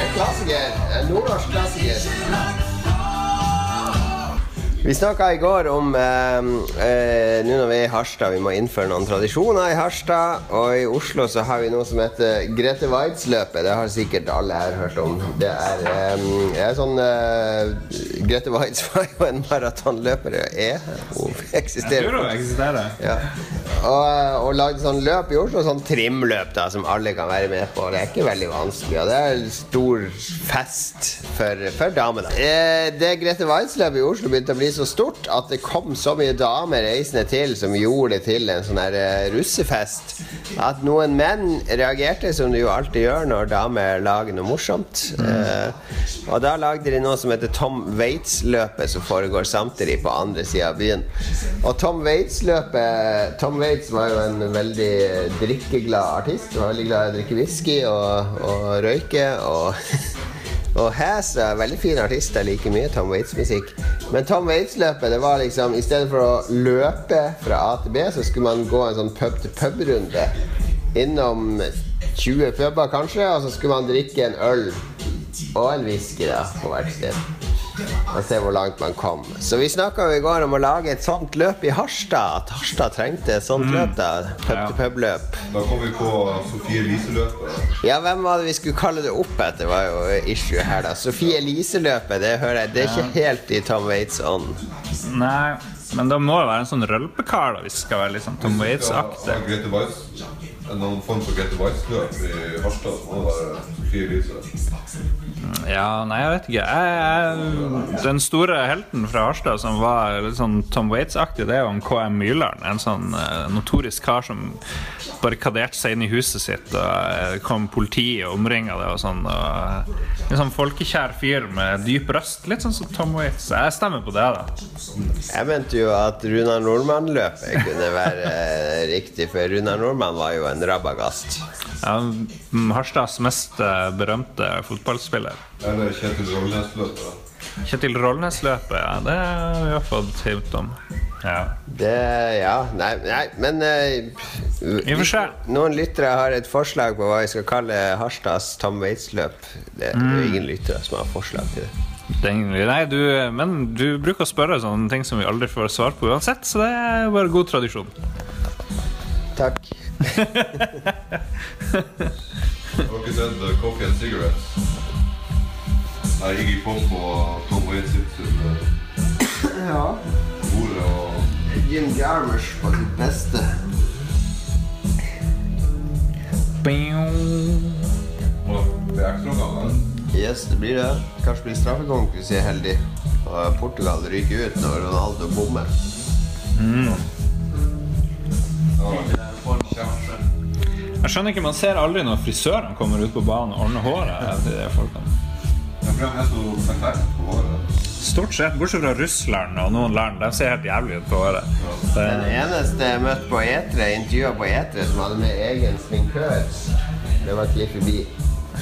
En klassiker. En nordnorsk klassiker. Vi snakka i går om eh, eh, Nå når vi er i Harstad, vi må innføre noen tradisjoner i Harstad. Og i Oslo så har vi noe som heter Grete Waitz-løpet. Det har sikkert alle her hørt om. Det er, eh, er sånn eh, Grete Waitz var jo en maratonløper. Er hun eksisterer eksisterer. ja. Og, eh, og lagde sånn løp i Oslo, sånn trimløp da, som alle kan være med på. Det er ikke veldig vanskelig, og det er en stor fest for, for damene. Eh, det Grete Waitz-løpet i Oslo begynte å bli så stort at det kom så mye damer reisende til som gjorde det til en sånn her eh, russefest, at noen menn reagerte, som de jo alltid gjør når damer lager noe morsomt. Eh, og da lagde de noe som heter Tom Waits-løpet, som foregår samtidig på andre sida av byen. Og Tom Waits-løpet Tom Waits var jo en veldig drikkeglad artist. Var veldig glad i å drikke whisky og, og røyke. Og, og Has er veldig fin artist. Jeg liker mye Tom Waits-musikk. Men Tom Waits-løpet, det var liksom I stedet for å løpe fra A til B, så skulle man gå en sånn pub-til-pub-runde. Innom 20 puber, kanskje, og så skulle man drikke en øl og en whisky da, på hvert sted. Og se hvor langt man kom. Så vi snakka i går om å lage et sånt løp i Harstad. At Harstad trengte et sånt løp. da Pub-til-pub-løp. Da kom vi på Sofie Elise-løpet. Ja, hvem var det vi skulle kalle det opp etter, var jo issue her, da. Sofie Elise-løpet, det hører jeg Det er ikke helt i Tom Waits ånd. Nei, men da må det være en sånn rølpekar da, hvis det skal være litt sånn Tom Waits-aktig. Weiss. Noen form for Grete Weiss-løp i Harstad, som må vært Sofie Elise. Ja, nei, jeg vet ikke. Jeg, jeg, den store helten fra Harstad som var litt sånn Tom Waits-aktig, det er jo en KM Myrland. En sånn eh, notorisk kar som barrikaderte seg inn i huset sitt, og eh, kom politi og omringa det og sånn. Og, en sånn folkekjær fyr med dyp røst. Litt sånn som Tom Waits. Jeg stemmer på det, da. Jeg mente jo at Runar Nordmann-løpet kunne være eh, riktig, for Runar Nordmann var jo en rabagast. Ja, mm, Harstads mest eh, berømte fotballspiller. Eller Kjetil Rollnes-løpet. Kjetil Rollnes-løpet, ja, det har vi fått hint om. Ja. Det Ja, nei, nei men eh, I og for seg. Noen lyttere har et forslag på hva vi skal kalle Harstads Tom Waits-løp. Det er jo ingen lyttere som har forslag til det. Det Nei, du, men du bruker å spørre sånne ting som vi aldri får svar på uansett, så det er bare god tradisjon. Takk. Har dere sett uh, Coffee and Cigarettes? Nei, Iggy Pop og Tom Waits sitt uh, Ja. ordet og Jim Jarmusch på sitt beste. det er ekstra ganger. Yes, det blir det. Kanskje blir straffekonkurranse er heldig. Og Portugal ryker ut når Ronaldo bommer. Jeg skjønner ikke, Man ser aldri når frisørene kommer ut på banen og ordner håret til de folkene. Stort sett, bortsett fra Russland og noen land. De ser helt jævlig ut på håret. Det, Den eneste jeg møtte på Etre, intervjua på Etre, som hadde med egen sminkør, det var Cliffy B.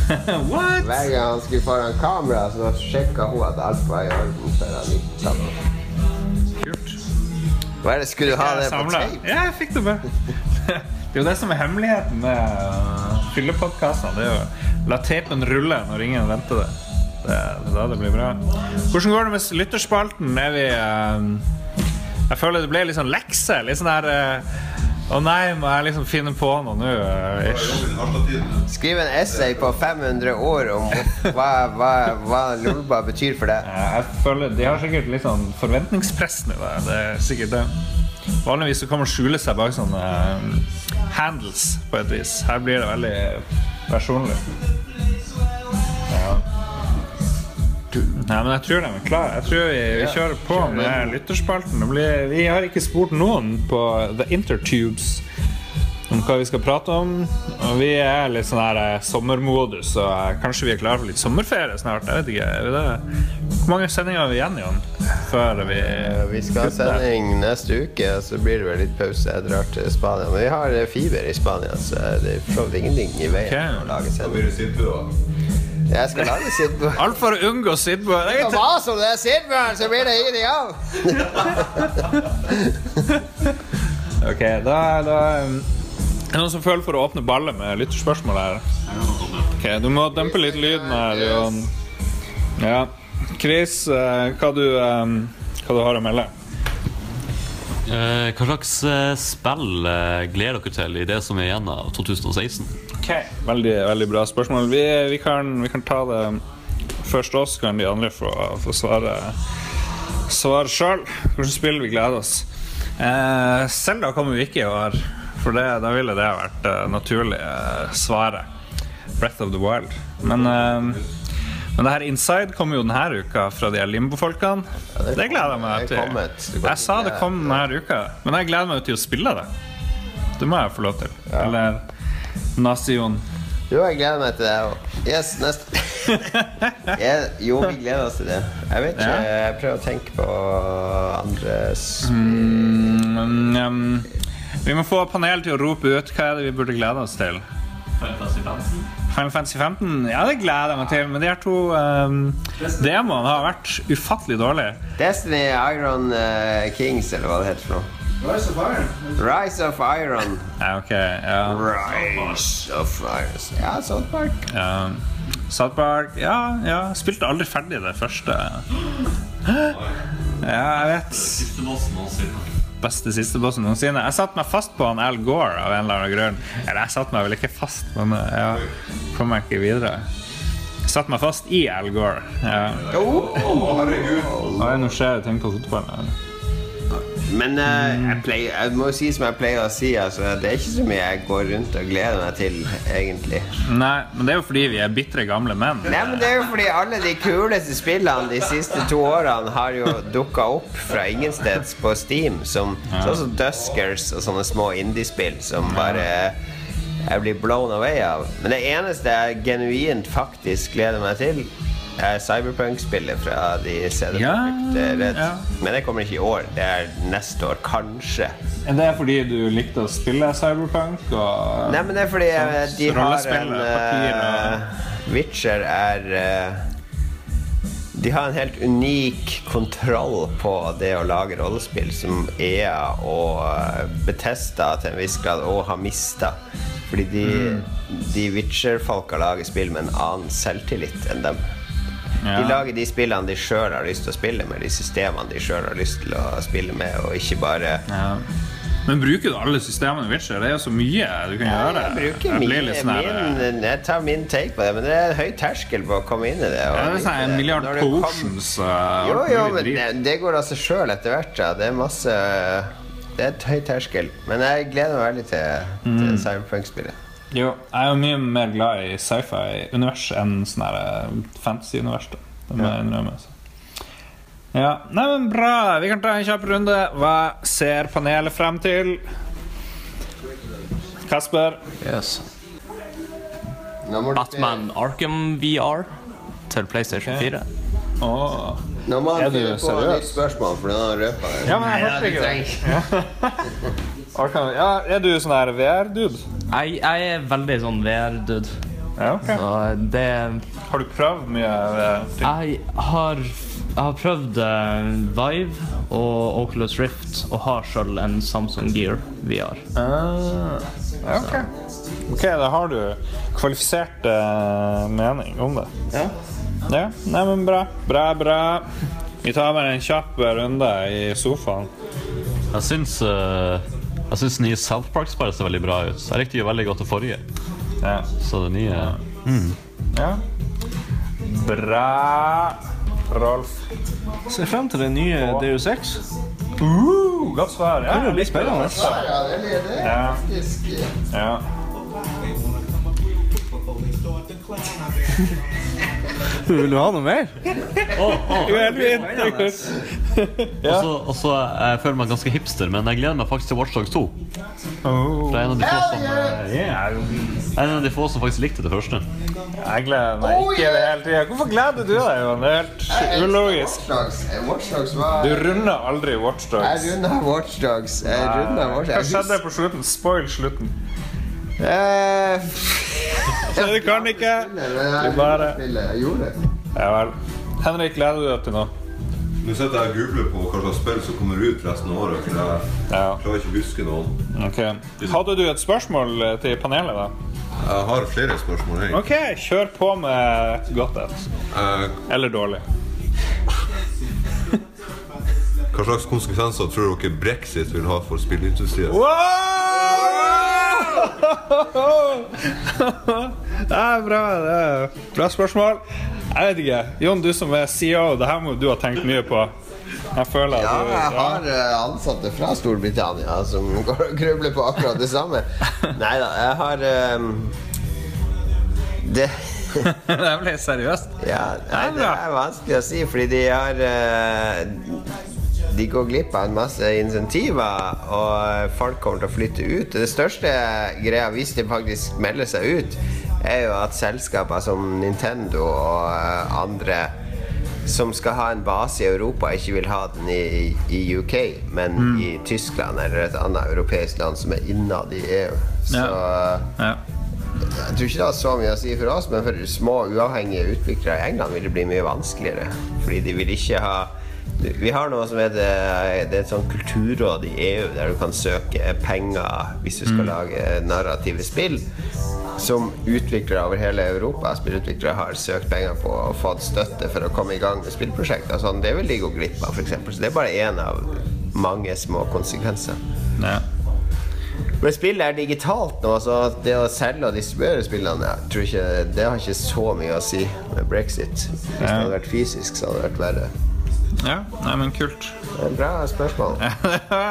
Hver gang han skulle foran kamera, så sjekka hun at alt var i orden før han gikk. Kult. Hva er det, skulle du ha det på tape? Ja, jeg fikk det med. Det er jo det som er hemmeligheten med fyllepodkaster. Det er jo la tapen rulle når ingen venter det. Det det det blir bra. Hvordan går det med lytterspalten? Er vi uh, Jeg føler det ble litt sånn lekse. Litt sånn her uh, Å nei, må jeg liksom finne på noe nå? Skriv en essay på 500 år om hva, hva, hva Lolba betyr for deg. Jeg føler De har sikkert litt sånn forventningspress nå. det, Det er sikkert det. Vanligvis så kan man skjule seg bak sånne eh, handles på et vis. Her blir det veldig personlig. Nei, men jeg tror de er klare. Jeg tror vi, vi kjører på med lytterspalten. Det blir, vi har ikke spurt noen på The Intertubes om hva vi skal prate om. Og vi er litt sånn her eh, sommermodus, så eh, kanskje vi er klare for litt sommerferie snart. Jeg vet ikke. Er vi det? Hvor mange sendinger har vi igjen, Jon? Før vi Vi skal ha sending neste uke, og så blir det vel litt pause. Jeg drar til Spania. Men vi har eh, fiber i Spania, så det er for ingenting i veien okay. å lage sending. Jeg skal lage Sidbo. Alt for å unngå Sidbo. Det er Hva som det er Sidbo, så blir det ingenting av! Ok, da, da um, Er det noen som føler for å åpne ballet med lytterspørsmål her? Ok, Du må dempe litt lyden her, Jon. Ja. Chris, eh, hva du, um, hva du har å melde? Eh, hva slags eh, spill gleder dere til i det som er igjen av 2016? Ok, Veldig, veldig bra spørsmål. Vi, vi, kan, vi kan ta det først oss, kan de andre få, få svare Svare sjøl. Hvilket spill vi gleder oss. Eh, Zelda kommer vi ikke i år, for det, da ville det vært det naturlige uh, svaret. Breath of the Wild. Men, uh, men det her Inside kommer jo denne uka fra de Limbo-folkene. det det gleder jeg meg til. Jeg sa det kom denne uka, men jeg gleder meg til å spille det. Det må jeg få lov til. Eller Nazi-Jon. Jo, jeg gleder meg til det òg. Yes, neste. Jeg- jo, vi gleder oss til det. Jeg vet ikke, Ja. jeg prøver å tenke på andres Mm, um, vi må få panelet til å rope ut hva er det vi burde glede oss til. Final Fantasy 15? Ja, det gleder jeg meg til, men de her to um, demoene har vært ufattelig dårlige. Destiny Iron uh, Kings, eller hva det heter for noe. Rise of Iron. Rise of Iron. Ja, ok, ja. Rise of Iron. Ja, South Park. ja. South Park Ja, ja. Spilte aldri ferdig det første. Ja, jeg vet. Beste siste bossen noensinne. Jeg satte meg fast på han Al Gore av en eller annen grunn. Eller jeg satte meg vel ikke fast, men eh, ja, kom meg ikke videre. Jeg satte meg fast i Al Gore. Ja. Oi, nå skjer det ting på fotballen. Men uh, jeg, pleier, jeg må si som jeg pleier å si, altså, det er ikke så mye jeg går rundt og gleder meg til, egentlig. Nei, men det er jo fordi vi er bitre gamle menn. Nei, men det er jo fordi alle de kuleste spillene de siste to årene har jo dukka opp fra ingensteds på Steam, som, sånn som Duskers og sånne små indiespill som bare jeg blir blown away av. Men det eneste jeg genuint faktisk gleder meg til, Cyberpunk-spillet fra de CD Ja, Red. ja. Men det kommer ikke i år. Det er neste år, kanskje. Er det fordi du likte å spille Cyberpunk? Og Nei, men det er fordi eh, Sånt de har en uh, eh, Witcher er uh, De har en helt unik kontroll på det å lage rollespill som EA og Betesta til en viss grad òg har mista. Fordi de, Mm. de Witcher-folka lager spill med en annen selvtillit enn dem. Ja. De lager de spillene de sjøl har lyst til å spille med, de systemene de sjøl har lyst til å spille med, og ikke bare Ja. Men bruker du alle systemene i Witcher? Det er jo så mye du kan gjøre. Jeg bruker Jeg min, litt sånn her, min Jeg tar min take på det, men det er en høy terskel på å komme inn i det. Ja, det er sånn en milliard det kom- potions og Jo, jo, men det, det går av seg sjøl etter hvert. Ja. Det er masse Det er et høy terskel. Men jeg gleder meg veldig til, Mm. til Cyberpunk-spillet. Jo, jeg er jo mye mer glad i sci-fi-univers enn sånn eh, fantasy-univers. Det må jeg innrømme. altså. Ja, nei, men Bra. Vi kan ta en kjapp runde. Hva ser panelet frem til? Kasper? Yes. Batman Arkham VR til PlayStation 4. Åh. Nå må han du finne på et nytt spørsmål, for nå har han røpa det. Ja, men jeg hørte ikke det. Arkham- Ja, er du sånn her VR-dude? Jeg, jeg er veldig sånn VR-dude. Ja, ok. Så det Har du prøvd mye? Jeg har, jeg har prøvd eh, Vive og Oculus Rift og har sjøl en Samsung Gear VR. Ah, ja, ok. Ok, da har du kvalifisert uh, mening om det. Ja. Ja, nei, men bra. Bra, bra. Vi tar bare en kjapp runde i sofaen. Jeg syns uh, Jeg syns nye South Park sparer ser veldig bra ut. Jeg likte jo veldig godt det forrige. Ja. Så det nye mm. ja. Bra. Rolf. Ser frem til det nye Deus Ex. Uh, godt svar. Ja, Det blir spennende. Ja, det er det. Ja. Ja. Vil du ha noe mer? Og så, og så jeg føler meg ganske hipster, men jeg gleder meg faktisk til Watchdogs 2. For det er en av de få som, eh, jeg er en av de få som faktisk likte det første. Jeg gleder meg ikke i det hele tida. Hvorfor gleder du deg, Johan? Det er helt ulogisk. Watchdogs. Watchdogs var Du runder aldri Jeg runder Watchdogs. Hva skjedde på slutten? Spoil slutten. Eh, du kan ikke. Du bare- Jeg gjorde det. Ja vel. Henrik, gleder du deg til noe? Nå sitter jeg og googler på hva slags spill som kommer ut resten av året. For jeg Ja. klarer ikke å huske noen. Ok. Hadde du et spørsmål eh, til panelet, da? Jeg har flere spørsmål. Hei. OK, kjør på med et godt et. Eh, Eller dårlig. hva slags konsekvenser tror dere brexit vil ha for spillindustrien? Det er bra. Det er bra spørsmål. Jeg vet ikke. Jon, du som er CEO, det her må du ha tenkt mye på. Jeg føler Ja, du jeg har eh, ansatte fra Storbritannia som går og grubler på akkurat det samme. Nei da, jeg har um, Det Det ble seriøst. Ja, nei, det er vanskelig å si, fordi de har eh, De går glipp av en masse insentiver, og folk kommer til å flytte ut. Det største greia, hvis de faktisk melder seg ut, er jo at selskaper som Nintendo og eh, andre som skal ha en base i Europa, ikke vil ha den i, i UK, men i Tyskland eller et annet europeisk land som er innad i EU. Så Ja. jeg tror ikke det har så mye å si for oss, men for små uavhengige utviklere i England vil det bli mye vanskeligere. Fordi de vil ikke ha Vi har noe som heter Det er et sånt kulturråd i EU der du kan søke penger hvis du skal lage narrative spill. Som utviklere over hele Europa spillutviklere har søkt penger på og fått støtte for å komme i gang med spillprosjekter. Sånn, det vil de gå glipp av, f.eks. Så det er bare én av mange små konsekvenser. Ja. Men spillet er digitalt nå, så det å selge og distribuere spillene ikke, Det har ikke så mye å si med brexit. Hvis det hadde vært fysisk, så hadde det vært verre. Ja. Nei, men kult. Det er et Bra spørsmål.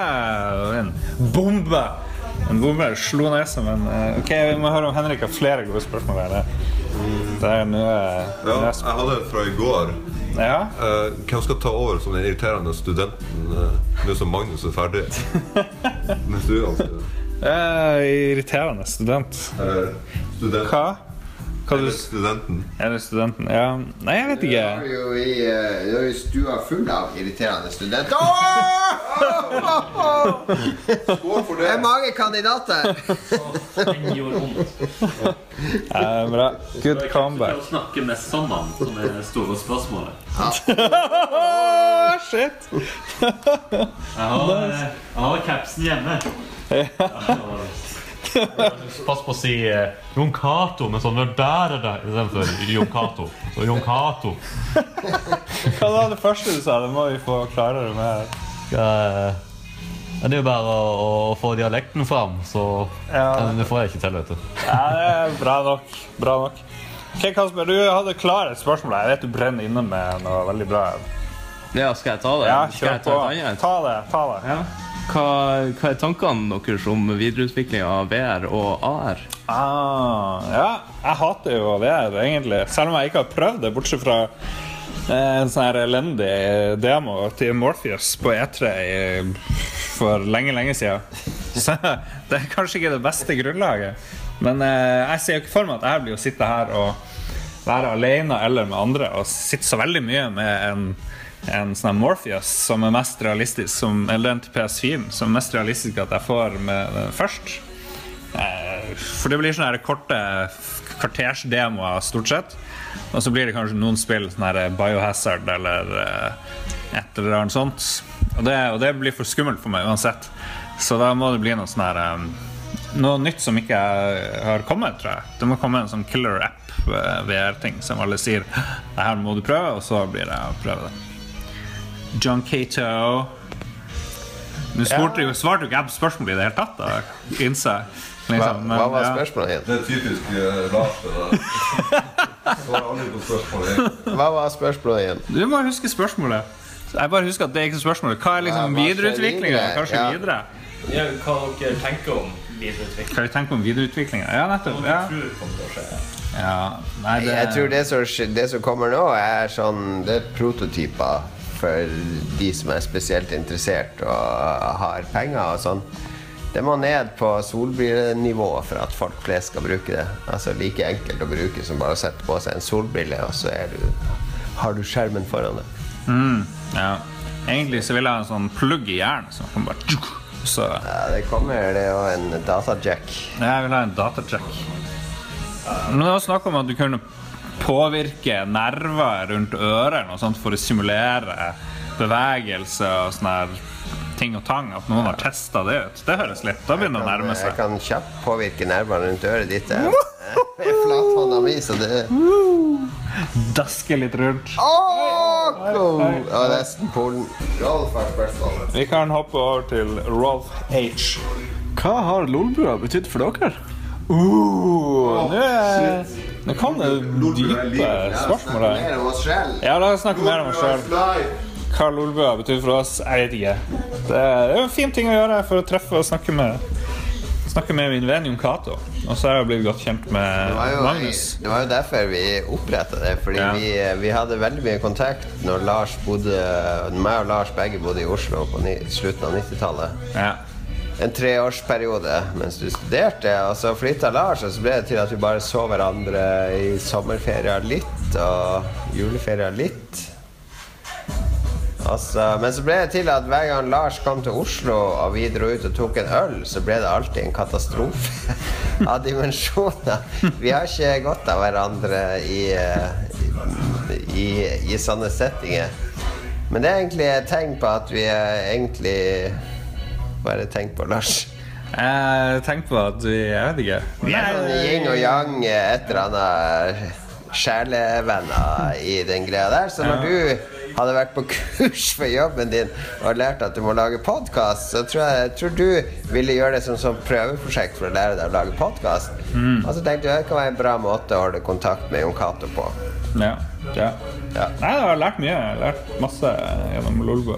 en bombe! En bombe slo nesa, men eh, Ok, vi må høre om Henrik har flere gode spørsmål. Eller? Det er noe... Ja, jeg hadde en fra i går. Ja? Uh, hvem skal ta over som den irriterende studenten uh, nå som Magnus er ferdig? Med studiene sine? Eh, irriterende student. Uh, student, Hva? Hva du, eller studenten. er det studenten? Ja. Nei, jeg vet ikke. Du er har jo i eh, du har jo stua full av irriterende studenter. Skål for Det er mange kandidater! Eh, bra. Good comeback. Å snakke med sammen som er store spørsmålet. Oh, shit! Jeg har, jeg har capsen hjemme. Pass på å si eh, Jon Cato, men sånn der er det istedenfor Jon Cato. Så Jon Cato. Hva var det første du sa? Det må vi få klarere med. Eh, Det er jo bare å, å få dialekten fram, så Ja. Det får jeg ikke til, vet du. Ja, det er bra nok. Bra nok. Ok, Kasper, du hadde klar et spørsmål. Jeg vet du brenner inne med noe veldig bra. Ja, skal jeg ta det? Ja, kjør på. Ta det. ta det. Ja. Hva, hva er tankene deres om videreutvikling av VR og AR? Ah, ja, jeg hater jo VR, egentlig. Selv om jeg ikke har prøvd det, bortsett fra eh, en sånn her elendig demo til Morpheus på E3 i, for lenge, lenge siden. Så det er kanskje ikke det beste grunnlaget. Men eh, jeg ser jo ikke for meg at jeg blir å sitte her og være alene eller med andre og sitte så veldig mye med en en sånn Morpheus som er mest realistisk som, Eller en til PS4 som er mest realistisk at jeg får med først. Eh, For det blir sånne korte kvartersdemoer stort sett. Og så blir det kanskje noen spill, sånn her Biohazard eller eh, et eller annet sånt. Og det, og det blir for skummelt for meg uansett. Så da må det bli noe sånn her eh, Noe nytt som ikke har kommet, tror jeg. Det må komme en sånn killer app eh, VR-ting som alle sier Det her må du prøve, og så blir det å prøve det. John Cato Du jo, svarte jo ikke jeg på spørsmålet i det hele tatt. da Innså jeg. Hva, Liksom, men, hva var spørsmålet igjen? Det er typisk uh, Lars. Hva var spørsmålet igjen? Du må huske spørsmålet. Jeg bare husker at det er ikke spørsmålet. Hva er liksom Ja, videreutviklinga? Kanskje Ja. videre? Ja, hva dere tenker om videreutvikling? Hva vi tenker om videreutviklinga? Ja, nettopp. Ja. Ja. Nei, det Jeg tror det som, det som kommer nå, er sånn Det er prototyper for de som er spesielt interessert og har penger og sånn. Det må ned på solbrillenivå for at folk flest skal bruke det. Altså Like enkelt å bruke som bare å sette på seg en solbrille, og så du, har du skjermen foran deg. Ja. Egentlig så vil jeg ha en sånn plugg i hjernen som kan bare tjuk, Så Ja, det kommer det og en datajack. jeg vil ha en datajack. Men det var snakk om at du kunne påvirke nerver rundt ørene og sånt for å simulere bevegelse og sånne ting og tang. At noen har testa det ut. Det høres litt Da begynner det å nærme seg. Jeg kan kjapt påvirke nervene rundt øret ditt. Jeg jeg er flathånda mi, så det Daske litt rundt. Åh, cool! Ja, nesten Polen. Vi kan hoppe over til Rolf H. Hva har Lolbua betydd for dere? Uh, nå nå kom det dype spørsmålet. Ja, la oss snakke mer om oss sjøl. Hva Lolbua betyr for oss, jeg vet ikke. Det er er en fin ting å gjøre for å treffe og snakke med Snakke med min venn Jon Cato. Og så har jeg blitt godt kjent med Det jo, Magnus. det var jo derfor vi oppretta det. Fordi Ja. vi, vi hadde veldig mye kontakt når Lars bodde meg og Lars begge bodde i Oslo på slutten av 90-tallet. Ja. En treårsperiode mens du studerte. Og så flytta Lars, og så ble det til at vi bare så hverandre i sommerferier litt og juleferier litt. Altså, men så ble det til at hver gang Lars kom til Oslo og vi dro ut og tok en øl, så ble det alltid en katastrofe av dimensjoner. Vi har ikke godt av hverandre i, eh, i, i sånne settinger. Men det er egentlig et tegn på at vi er egentlig Er det tegn på, Lars? Jeg tenker på at vi Jeg vet ikke. Vi er sånn yin og yang, et eller annet sjelevenner i den greia der. Så når du hadde vært på kurs for jobben din og lært at du må lage podkast, så tror jeg, jeg tror du ville gjøre det som, som prøveprosjekt for å lære deg å lage podkast. Og så tenkte jeg det kan være en bra måte å holde kontakt med Jon Cato på. Ja. Ja. Ja. Nei, jeg har lært mye. Jeg har lært masse gjennom Lolbua.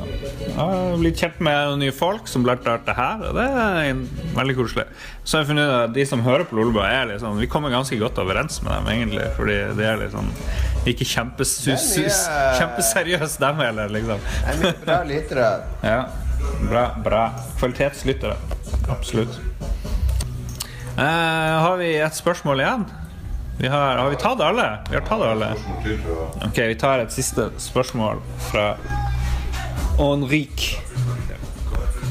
Blitt kjent med nye folk som lærte det her, og det er veldig koselig. Så har jeg funnet ut at de som hører på Lolbua, er sånn Vi kommer ganske godt overens med dem, egentlig, fordi de er sånn ikke kjempesus, er mye- kjempeseriøse, dem heller, liksom. Det er mye bra lyttere. Ja. Bra. bra. Kvalitetslyttere. Absolutt. Eh, har vi et spørsmål igjen? Vi har, har vi tatt alle? Vi har tatt alle. Ok, vi tar et siste spørsmål fra Henrik.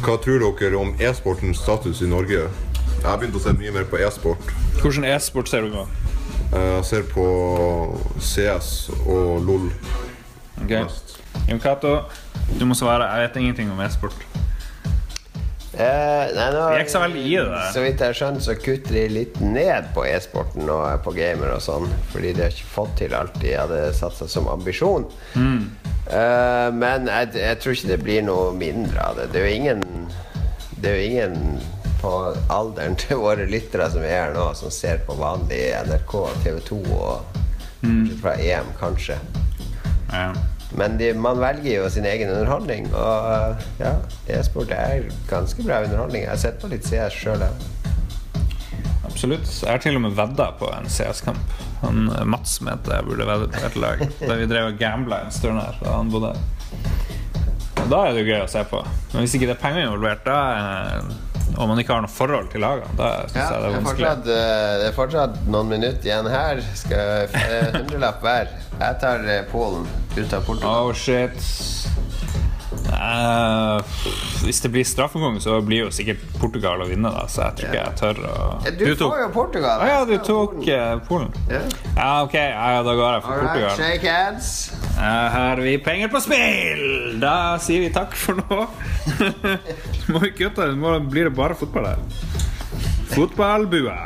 Hva tror dere om e-sportens status i Norge? Jeg har begynt å se mye mer på e-sport. Hvordan e-sport ser du på? Eh, Jeg ser på CS og LOL. Ok. Jon Cato, du må svare. Jeg vet ingenting om e-sport. Eh, nei, nå, det så veldig i det. Så vidt jeg har skjønt, så kutter de litt ned på e-sporten og på gamer og sånn. Fordi de har ikke fått til alt de hadde satt seg som ambisjon. Eh, men jeg, jeg tror ikke det blir noe mindre av det. Det er jo ingen Det er jo ingen på alderen til våre lyttere som er her nå, som ser på vanlig NRK, TV 2 og mm. fra EM, kanskje. Ja. Men de, man velger jo sin egen underholdning, og uh, ja, e-sport er ganske bra underholdning. Jeg har sett på litt CS sjøl. Absolutt. Jeg har til og med vedda på en CS-kamp. Han eh, Mats mente jeg burde vedde på et lag. Da vi drev og gambla en stund her. Da han bodde her. Da er det jo gøy å se på. Men hvis ikke det er penger involvert, da eh, og man ikke har noe forhold til lagene, da syns Ja, jeg det er vanskelig. fortsatt, uh, det er fortsatt noen minutter igjen her. Skal uh, Hundrelapp hver. Jeg tar uh, Polen. Du tar Portugal. Oh shit. Eh, hvis det blir straffekonk, så blir jo sikkert Portugal å vinne, da, så jeg tror ikke jeg tør å Du, du, får jo Portugal. Ah, ja, du tok Polen. eh, Polen. Ja. Ja, ok, ja, da går jeg for All right, Portugal. shake hands. Her har vi penger på spill! Da sier vi takk for nå. må vi kutte, nå blir det bare fotball her. Fotballbua.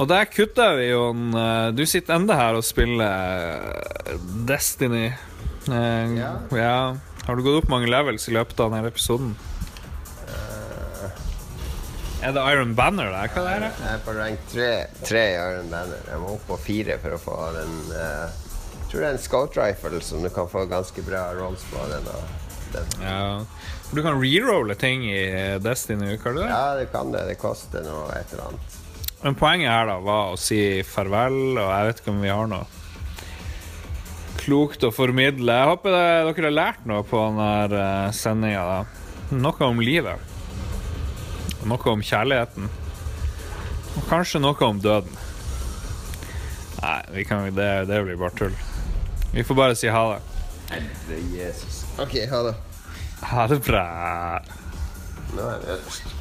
Og der kutter vi jo en eh, Du sitter enda her og spiller eh, Destiny. Uh, Ja. ja. Har du gått opp mange levels i løpet av denne episoden? Er det Iron Banner der? Hva er det? Jeg er på rank tre, tre i Iron Banner. Jeg må opp på fire for å få den uh, Jeg tror det er en scout rifle som du kan få ganske bra rolls på. Den, den. Ja. Du kan rerolle ting i Destiny, kan du det? Ja, det kan det. Det koster noe et eller annet. Men poenget her da var å si farvel, og jeg vet ikke om vi har noe klokt å formidle. Jeg håper det, dere har lært noe på denne sendinga. Noe om livet. Noe om kjærligheten. Og kanskje noe om døden. Nei, vi kan, det, det blir bare tull. Vi får bare si ha det. Jesus. OK, ha det. Ha det bra. Nå er vi øverst.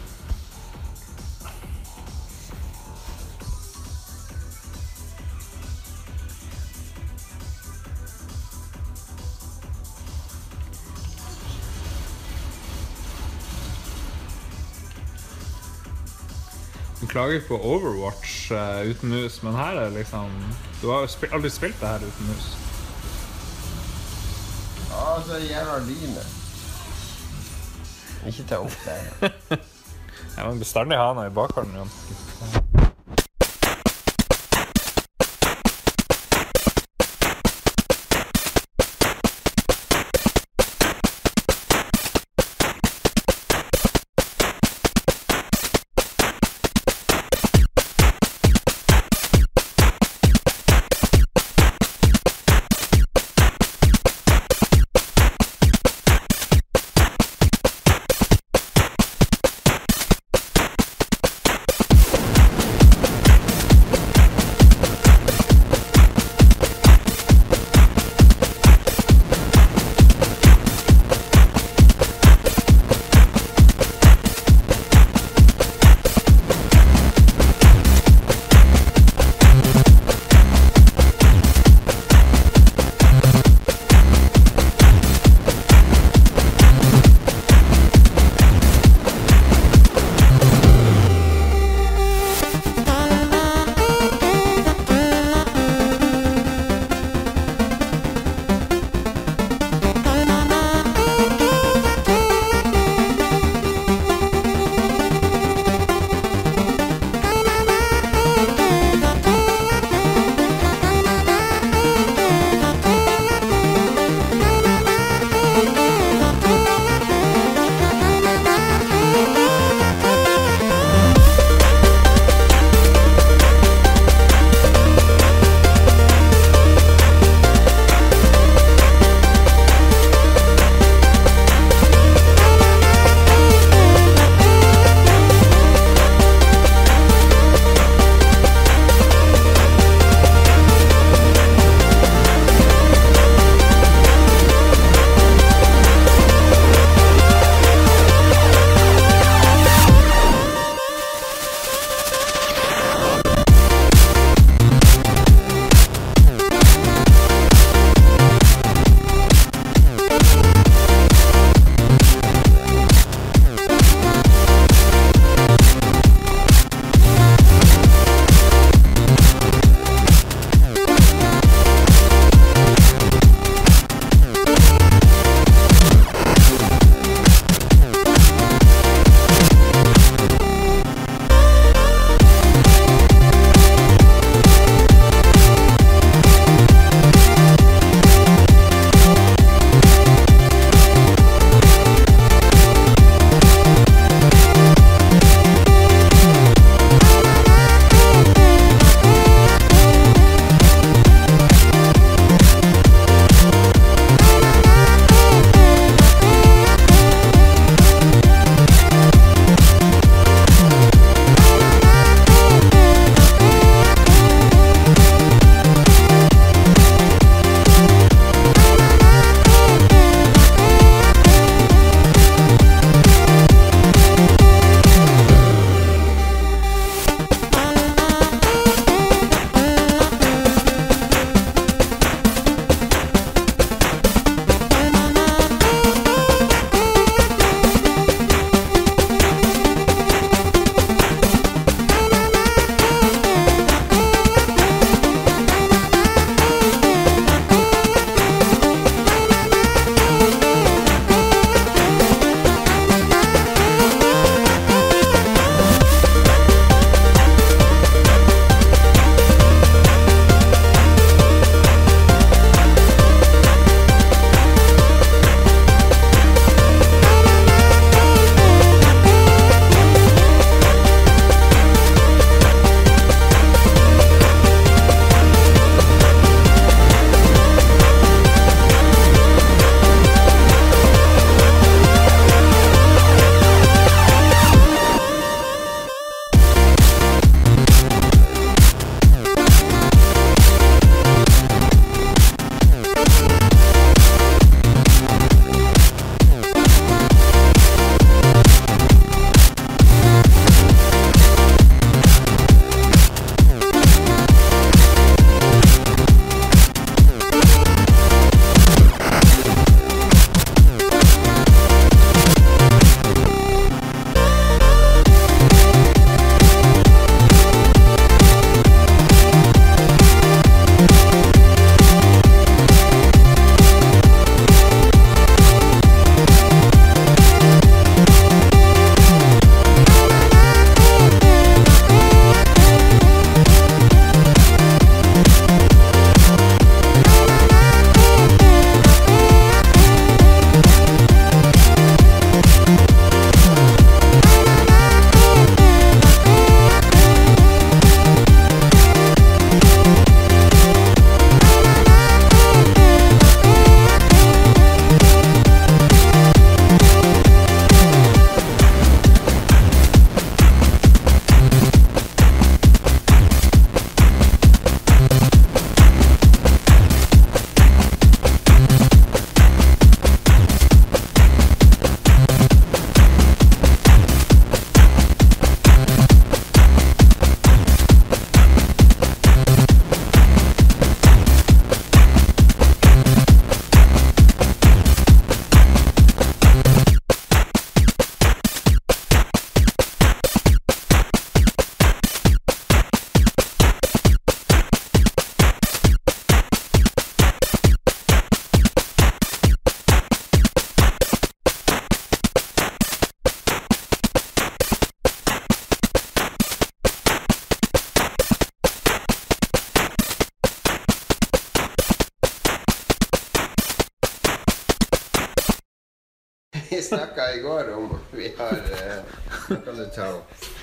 Klager på Overwatch uh, uten mus, men her er det liksom Du har jo spil aldri spilt det her uten mus. Å, så jævla lynet. Ikke ta opp det. Jeg må bestandig ha noe i bakhånden. Jon.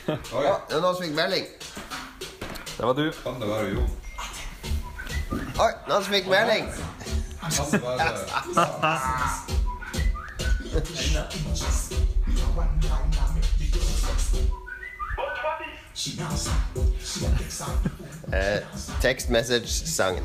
opp. Ja, det er noen som fikk melding. Det var du. Kan det være Jon? Oi, noen som fikk melding. Kan det være Eh, Tekstmessage-sangen.